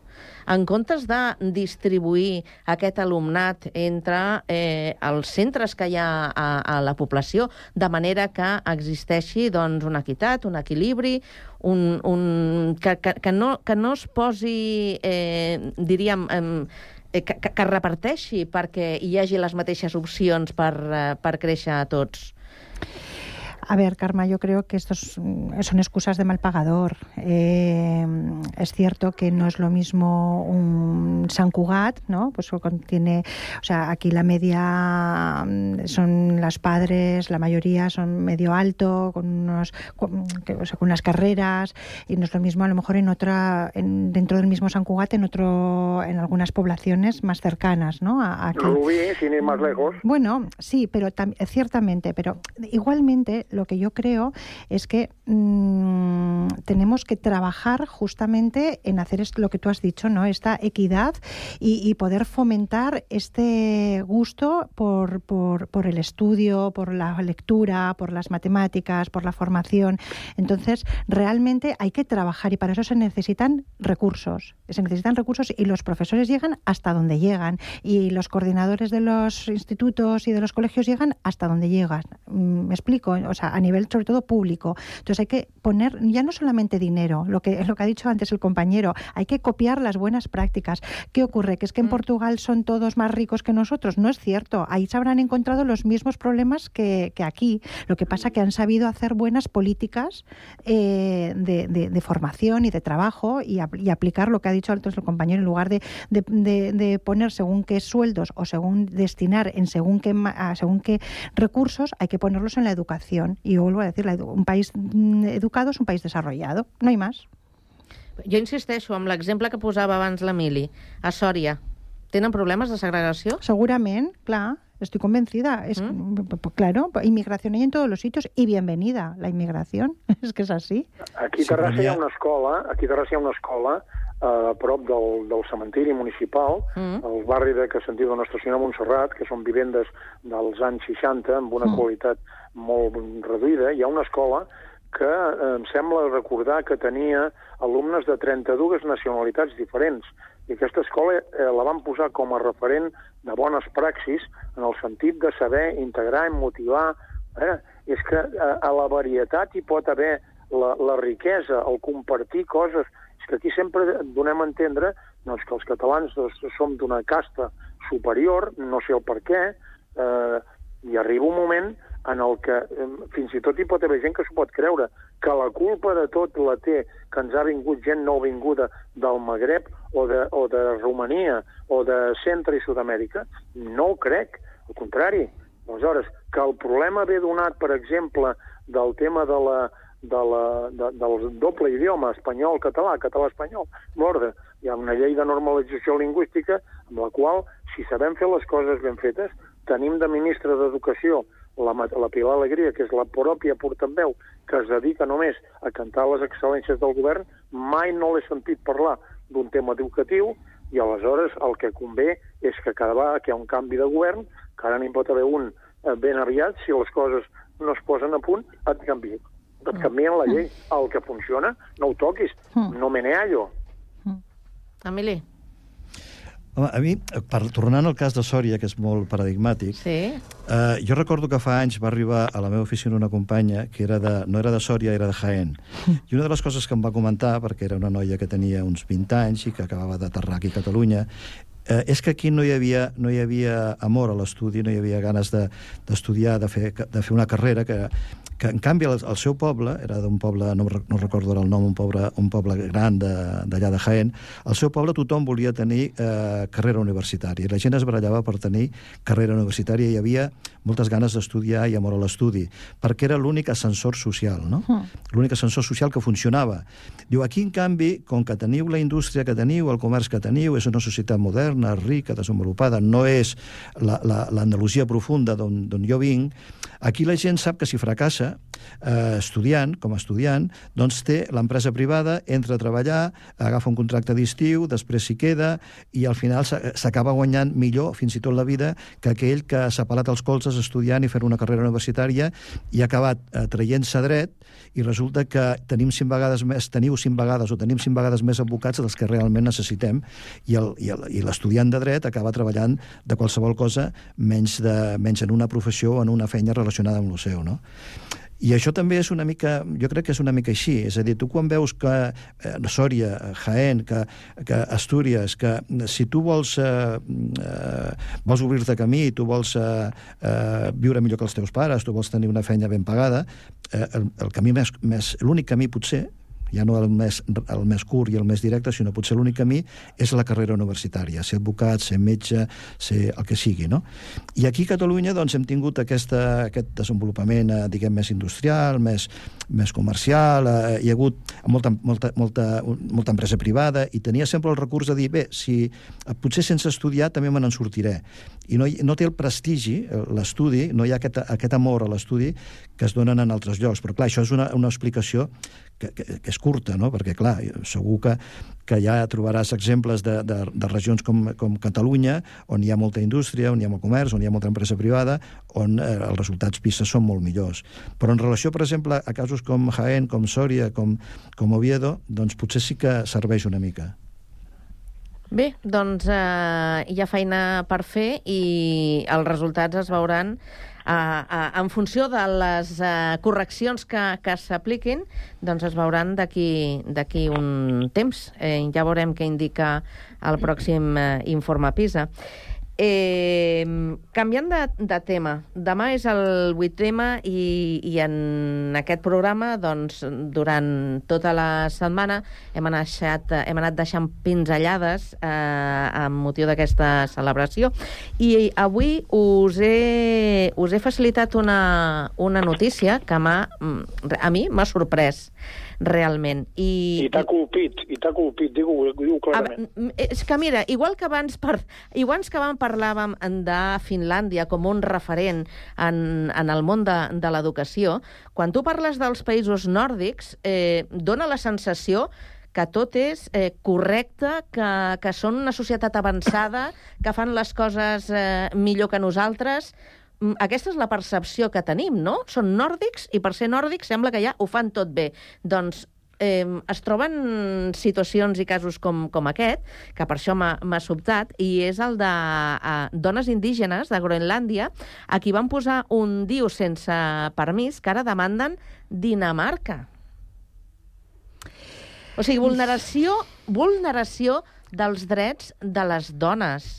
En comptes de distribuir aquest alumnat entre eh, els centres que hi ha a, a la població, de manera que existeixi doncs, una equitat, un equilibri, un, un, que, que, que, no, que no es posi, eh, diríem, eh, que, que, que reparteixi perquè hi hagi les mateixes opcions per, eh, per créixer a tots. A ver, Karma, yo creo que estos mm, son excusas de mal pagador. Eh, es cierto que no es lo mismo un San Cugat, ¿no? Pues contiene, o sea, aquí la media mm, son las padres, la mayoría son medio alto, con unos, con, que, o sea, con unas carreras, y no es lo mismo a lo mejor en otra, en, dentro del mismo San Cugat, en otro, en algunas poblaciones más cercanas, ¿no? A, a aquí. Rubí, sin ir más lejos. Bueno, sí, pero tam- ciertamente, pero igualmente lo que yo creo es que mm, tenemos que trabajar justamente en hacer lo que tú has dicho, ¿no? Esta equidad y, y poder fomentar este gusto por, por, por el estudio, por la lectura, por las matemáticas, por la formación. Entonces, realmente hay que trabajar y para eso se necesitan recursos. Se necesitan recursos y los profesores llegan hasta donde llegan y los coordinadores de los institutos y de los colegios llegan hasta donde llegan. Mm, Me explico, o sea, a nivel sobre todo público. Entonces hay que poner ya no solamente dinero, lo que lo que ha dicho antes el compañero, hay que copiar las buenas prácticas. ¿Qué ocurre? Que es que en Portugal son todos más ricos que nosotros. No es cierto. Ahí se habrán encontrado los mismos problemas que, que aquí. Lo que pasa que han sabido hacer buenas políticas eh, de, de- de formación y de trabajo y, apl- y aplicar lo que ha dicho antes el compañero en lugar de, de- de- de poner según qué sueldos o según destinar en según qué, a según qué recursos, hay que ponerlos en la educación. Y yo vuelvo a decir, un país mm, educado es un país desarrollado. No hay más. Jo insisteixo amb l'exemple que posava abans l'Emili. A Sòria, tenen problemes de segregació? Seguramente, claro, estoy convencida. Es, p- Claro, inmigración hay en todos los sitios y bienvenida la inmigración. Es que es así. Aquí a Terrassa hi ha una escola, aquí a Terrassa hi ha una escola a prop del, del cementiri municipal, Mm. al barri de que de Nostra Senyora Montserrat, que són vivendes dels anys 60 amb una Mm. qualitat molt reduïda. Hi ha una escola que eh, em sembla recordar que tenia alumnes de 32 nacionalitats diferents. I aquesta escola eh, la van posar com a referent de bones praxis en el sentit de saber integrar i motivar. Eh? És que eh, a la varietat hi pot haver la, la riquesa, el compartir coses. Que aquí sempre donem a entendre doncs, que els catalans doncs, som d'una casta superior, no sé el per què, eh, i arriba un moment en el que eh, fins i tot hi pot haver gent que s'ho pot creure, que la culpa de tot la té que ens ha vingut gent nouvinguda del Magreb o de, o de Romania o de Centre i Sud-amèrica. No ho crec, al contrari. Aleshores, que el problema ve donat, per exemple, del tema de la, de la, de, del doble idioma, espanyol-català, català-espanyol, l'ordre. Hi ha una llei de normalització lingüística amb la qual, si sabem fer les coses ben fetes, tenim de ministre d'Educació la, la Pilar Alegria, que és la pròpia portaveu, que es dedica només a cantar les excel·lències del govern, mai no l'he sentit parlar d'un tema educatiu, i aleshores el que convé és que cada vegada que hi ha un canvi de govern, que ara n'hi pot haver un eh, ben aviat, si les coses no es posen a punt, et canvia. Et canvien la llei. El que funciona, no ho toquis. No me neallo. Emili. Home, a mi, per, tornant al cas de Sòria, que és molt paradigmàtic, Sí? eh, jo recordo que fa anys va arribar a la meva oficina una companya que era de, no era de Sòria, era de Jaén. I una de les coses que em va comentar, perquè era una noia que tenia uns 20 anys i que acabava d'aterrar aquí a Catalunya, eh, és que aquí no hi havia, no hi havia amor a l'estudi, no hi havia ganes de- d'estudiar, de, de, fer, de fer una carrera que, que en canvi el, el seu poble, era d'un poble, no, no recordo el nom, un poble, un poble gran d'allà de, de Jaén, al seu poble tothom volia tenir eh, carrera universitària, i la gent es barallava per tenir carrera universitària, i hi havia moltes ganes d'estudiar i amor a l'estudi, perquè era l'únic ascensor social, no? l'únic ascensor social que funcionava. Diu, aquí, en canvi, com que teniu la indústria que teniu, el comerç que teniu, és una societat moderna, rica, desenvolupada, no és la- la- l'Andalusia profunda d'on jo vinc, aquí la gent sap que si fracassa eh, estudiant, com a estudiant, doncs té l'empresa privada, entra a treballar, agafa un contracte d'estiu, després s'hi queda, i al final s'a- s'acaba guanyant millor, fins i tot la vida, que aquell que s'ha pelat els colzes estudiant i fent una carrera universitària i ha acabat eh, traient-se dret i resulta que tenim cinc vegades més, teniu cinc vegades o tenim cinc vegades més advocats dels que realment necessitem i l'estudiant de dret acaba treballant de qualsevol cosa menys, de, menys en una professió o en una feina relacionada amb seu, no? I això també és una mica, jo crec que és una mica així, és a dir, tu quan veus que eh, Sòria, eh, Jaén, que, que Astúries, que si tu vols, eh, eh, vols obrir-te camí, tu vols eh, eh, viure millor que els teus pares, tu vols tenir una feina ben pagada, eh, el, el camí més, més l'únic camí potser ja no el més, el més curt i el més directe, sinó potser l'únic camí és la carrera universitària, ser advocat, ser metge, ser el que sigui, no? I aquí a Catalunya doncs, hem tingut aquesta, aquest desenvolupament, eh, diguem, més industrial, més, més comercial, eh, hi ha hagut molta, molta, molta, molta empresa privada i tenia sempre el recurs de dir, bé, si potser sense estudiar també me n'en sortiré. I no, no té el prestigi, eh, l'estudi, no hi ha aquest, aquest amor a l'estudi que es donen en altres llocs. Però, clar, això és una, una explicació que, que, que és curta, no? perquè, clar, segur que, que ja trobaràs exemples de, de, de regions com, com Catalunya, on hi ha molta indústria, on hi ha molt comerç, on hi ha molta empresa privada, on eh, els resultats PISA són molt millors. Però en relació, per exemple, a casos com Jaén, com Sòria, com, com Oviedo, doncs potser sí que serveix una mica. Bé, doncs eh, hi ha feina per fer i els resultats es veuran eh, eh, en funció de les eh, correccions que, que s'apliquin, doncs es veuran d'aquí un temps. Eh, ja veurem què indica el pròxim eh, informe PISA. Eh, canviant de, de tema, demà és el 8 tema i, i en aquest programa, doncs, durant tota la setmana hem anat, hem anat deixant pinzellades eh, amb motiu d'aquesta celebració. I avui us he, us he facilitat una, una notícia que m'ha, a mi m'ha sorprès realment. I, I t'ha colpit, i t'ha colpit, diu, diu a, clarament. veure, és que mira, igual que abans, per, igual que abans parlàvem de Finlàndia com un referent en, en el món de, de l'educació, quan tu parles dels països nòrdics, eh, dona la sensació que tot és eh, correcte, que, que són una societat avançada, que fan les coses eh, millor que nosaltres. Aquesta és la percepció que tenim, no? Són nòrdics i per ser nòrdics sembla que ja ho fan tot bé. Doncs eh, es troben situacions i casos com, com aquest, que per això m'ha sobtat, i és el de eh, dones indígenes de Groenlàndia, a qui van posar un diu sense permís, que ara demanden Dinamarca. O sigui, vulneració, vulneració dels drets de les dones.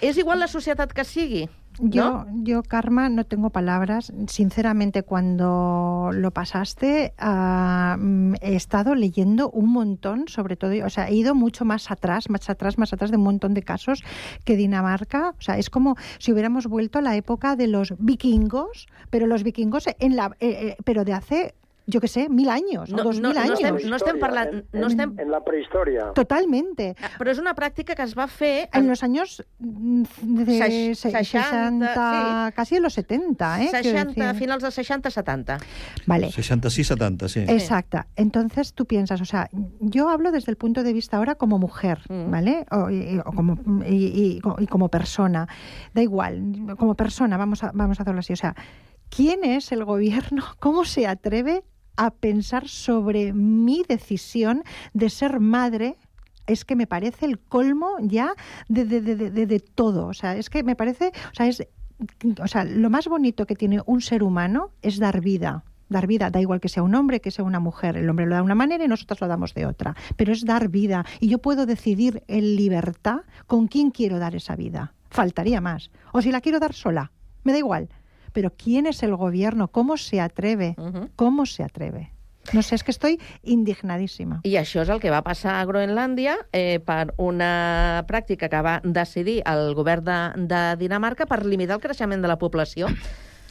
És igual la societat que sigui, Yo, yo, Karma, no tengo palabras. Sinceramente, cuando lo pasaste, ah, mm, he estado leyendo un montón, sobre todo, o sea, he ido mucho más atrás, más atrás, más atrás de un montón de casos que Dinamarca. O sea, es como si hubiéramos vuelto a la época de los vikingos, pero los vikingos en la, eh, eh, pero de hace yo qué sé, mil años No, o dos no, mil no años. estem, no estem parlant... No estem... En la prehistòria. Totalmente. Però és una pràctica que es va fer... En los años mm, de Seix- se- 60, 60, casi en los 70, ¿eh? Quiero 60, decir. finals dels 60-70. Vale. 66-70, sí. Exacto. Entonces tú piensas, o sea, yo hablo desde el punto de vista ahora como mujer, ¿vale? O, y, o como, y, y- y como persona. Da igual, como persona, vamos a, vamos a hacerlo así. O sea, ¿quién es el gobierno? ¿Cómo se atreve a pensar sobre mi decisión de ser madre es que me parece el colmo ya de, de, de, de, todo. O sea, es que me parece, o sea, es, o sea, lo más bonito que tiene un ser humano es dar vida. Dar vida, da igual que sea un hombre, que sea una mujer. El hombre lo da de una manera y nosotros lo damos de otra. Pero es dar vida. Y yo puedo decidir en libertad con quién quiero dar esa vida. Faltaría más. O si la quiero dar sola. Me da igual. Pero ¿quién es el gobierno? ¿Cómo se atreve? ¿Cómo se atreve? No sé, és que estoy indignadíssima. I això és el que va passar a Groenlàndia eh, per una pràctica que va decidir el govern de, de Dinamarca per limitar el creixement de la població.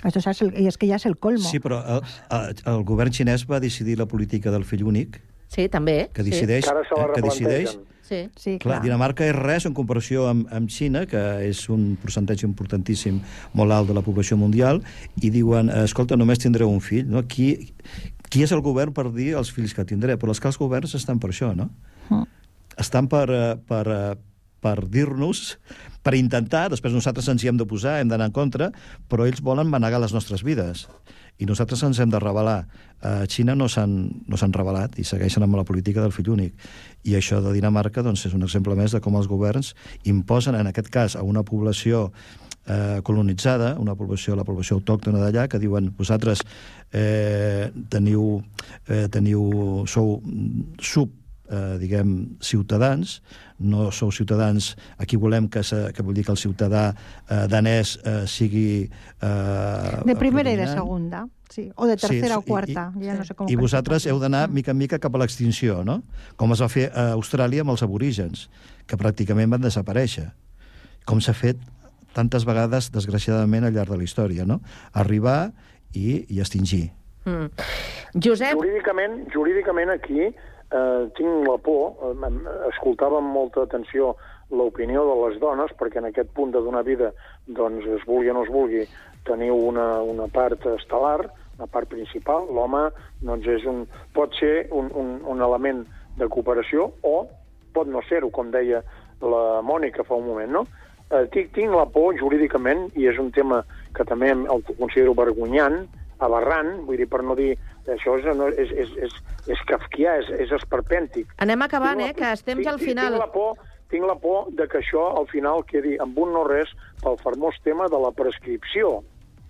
Això és el, i és que ja és el colmo. Sí, però el, el, el govern xinès va decidir la política del fill únic, Sí, també. que decideix... Sí. eh, que decideix Sí, sí Clar, Dinamarca és res en comparació amb, amb Xina, que és un percentatge importantíssim, molt alt de la població mundial, i diuen, eh, escolta, només tindreu un fill. No? Qui, qui és el govern per dir els fills que tindré? Però és que els governs estan per això, no? Mm. Estan per, eh, per, eh, per dir-nos, per intentar, després nosaltres ens hi hem de posar, hem d'anar en contra, però ells volen manegar les nostres vides. I nosaltres ens hem de revelar. A Xina no s'han no revelat i segueixen amb la política del fill únic. I això de Dinamarca doncs, és un exemple més de com els governs imposen, en aquest cas, a una població eh, colonitzada, una població, la població autòctona d'allà, que diuen vosaltres eh, teniu, eh, teniu, sou sub eh, diguem, ciutadans, no sou ciutadans, aquí volem que, se, que vull dir que el ciutadà eh, danès eh, sigui... Eh, De primera i de segunda, sí. O de tercera Sí, o cuarta. i- ja no sé com I vosaltres heu d'anar mica en mica cap a l'extinció, no? Com es va fer a Austràlia amb els aborígens, que pràcticament van desaparèixer. Com s'ha fet tantes vegades, desgraciadament, al llarg de la història, no? Arribar i, i extingir. Mm. Josep... Jurídicament, jurídicament aquí eh, tinc la por, eh, escoltava amb molta atenció l'opinió de les dones, perquè en aquest punt de donar vida, doncs es vulgui o no es vulgui, teniu una, una part estel·lar, una part principal, l'home doncs és un, pot ser un, un, un element de cooperació o pot no ser-ho, com deia la Mònica fa un moment, no? Eh, tinc, tinc la por jurídicament, i és un tema que també el considero vergonyant, aberrant, vull dir, per no dir... Això és, no, és, és, és, és kafkià, és, és esperpèntic. Anem acabant, eh, que estem ja al final. Tinc la por, tinc la por de que això al final quedi amb un no res pel famós tema de la prescripció,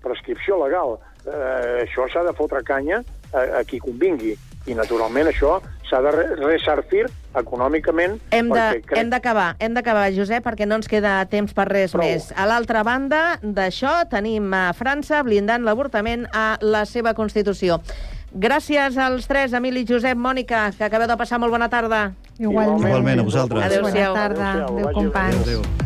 prescripció legal. Eh, això s'ha de fotre canya a, a qui convingui. I, naturalment, això s'ha de re- ressarcir econòmicament Hem perquè crec d'acabar, hem d'acabar, Josep, perquè no ens queda temps per res Prou. més. A l'altra banda d'això tenim a França blindant l'avortament a la seva Constitució. Gràcies als tres, Emili, Josep, Mònica, que acabeu de passar molt bona tarda. Igualment. Igualment, a vosaltres. Adéu-siau. Bona tarda. Adéu-siau. Adéu, companys. Adéu.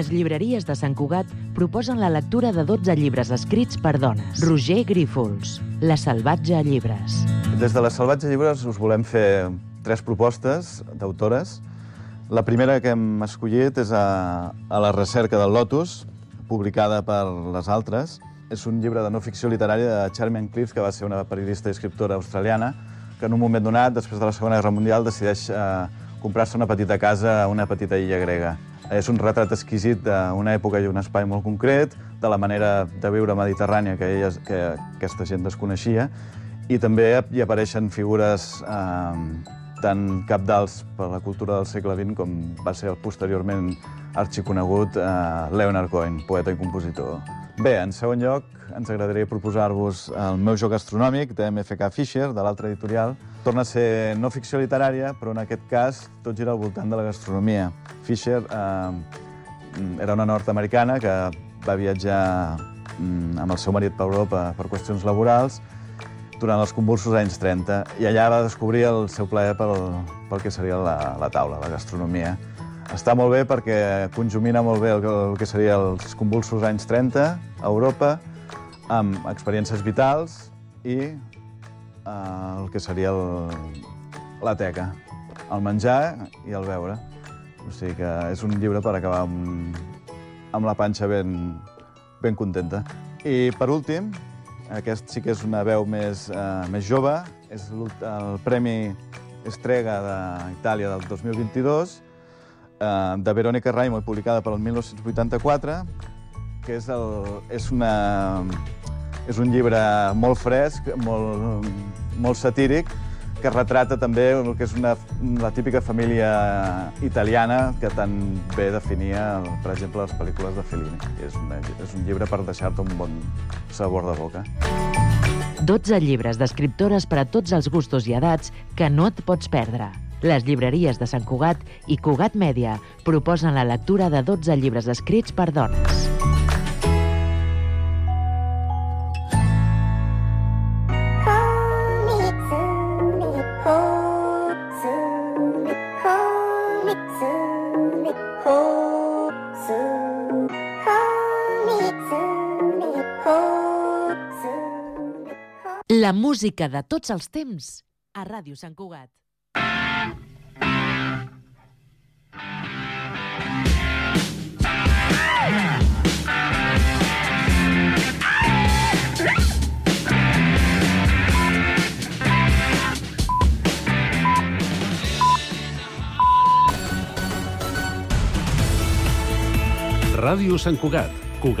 Les llibreries de Sant Cugat proposen la lectura de 12 llibres escrits per dones. Roger Grífols, La salvatge a llibres. Des de les Salvatge Llibres us volem fer tres propostes d'autores. La primera que hem escollit és a, a La recerca del Lotus, publicada per les altres. És un llibre de no ficció literària de Charmian Cliff, que va ser una periodista i escriptora australiana, que en un moment donat, després de la Segona Guerra Mundial, decideix eh, comprar-se una petita casa a una petita illa grega. És un retrat exquisit d'una època i un espai molt concret, de la manera de viure mediterrània que, ella, que aquesta gent desconeixia, i també hi apareixen figures eh, tan capdals per la cultura del segle XX com va ser el posteriorment arxiconegut eh, Leonard Cohen, poeta i compositor. Bé, en segon lloc, ens agradaria proposar-vos el meu joc astronòmic de MFK Fisher, de l'altra editorial. Torna a ser no ficció literària, però en aquest cas tot gira al voltant de la gastronomia. Fisher eh, era una nord-americana que va viatjar mm, amb el seu marit per Europa per qüestions laborals durant els convulsos anys 30 i allà va descobrir el seu plaer pel, pel que seria la, la taula, la gastronomia. Està molt bé perquè conjumina molt bé el, el que seria els convulsos anys 30 a Europa amb experiències vitals i el que seria el, la teca, el menjar i el beure. O sigui que és un llibre per acabar amb, amb la panxa ben, ben contenta. I per últim, Aquest sí que és una veu més, eh, més jove. És el Premi Estrega d'Itàlia del 2022, eh, de Verónica Raimo, publicada per el 1984, que és, el, és, una, és un llibre molt fresc, molt, molt satíric, que retrata també el que és una, la típica família italiana que tan bé definia, per exemple, les pel·lícules de Fellini. És, una, és un llibre per deixar-te un bon sabor de boca. 12 llibres d'escriptores per a tots els gustos i edats que no et pots perdre. Les llibreries de Sant Cugat i Cugat Mèdia proposen la lectura de 12 llibres escrits per dones. Música de tots els temps a Ràdio Sant Cugat. Ràdio Sant Cugat,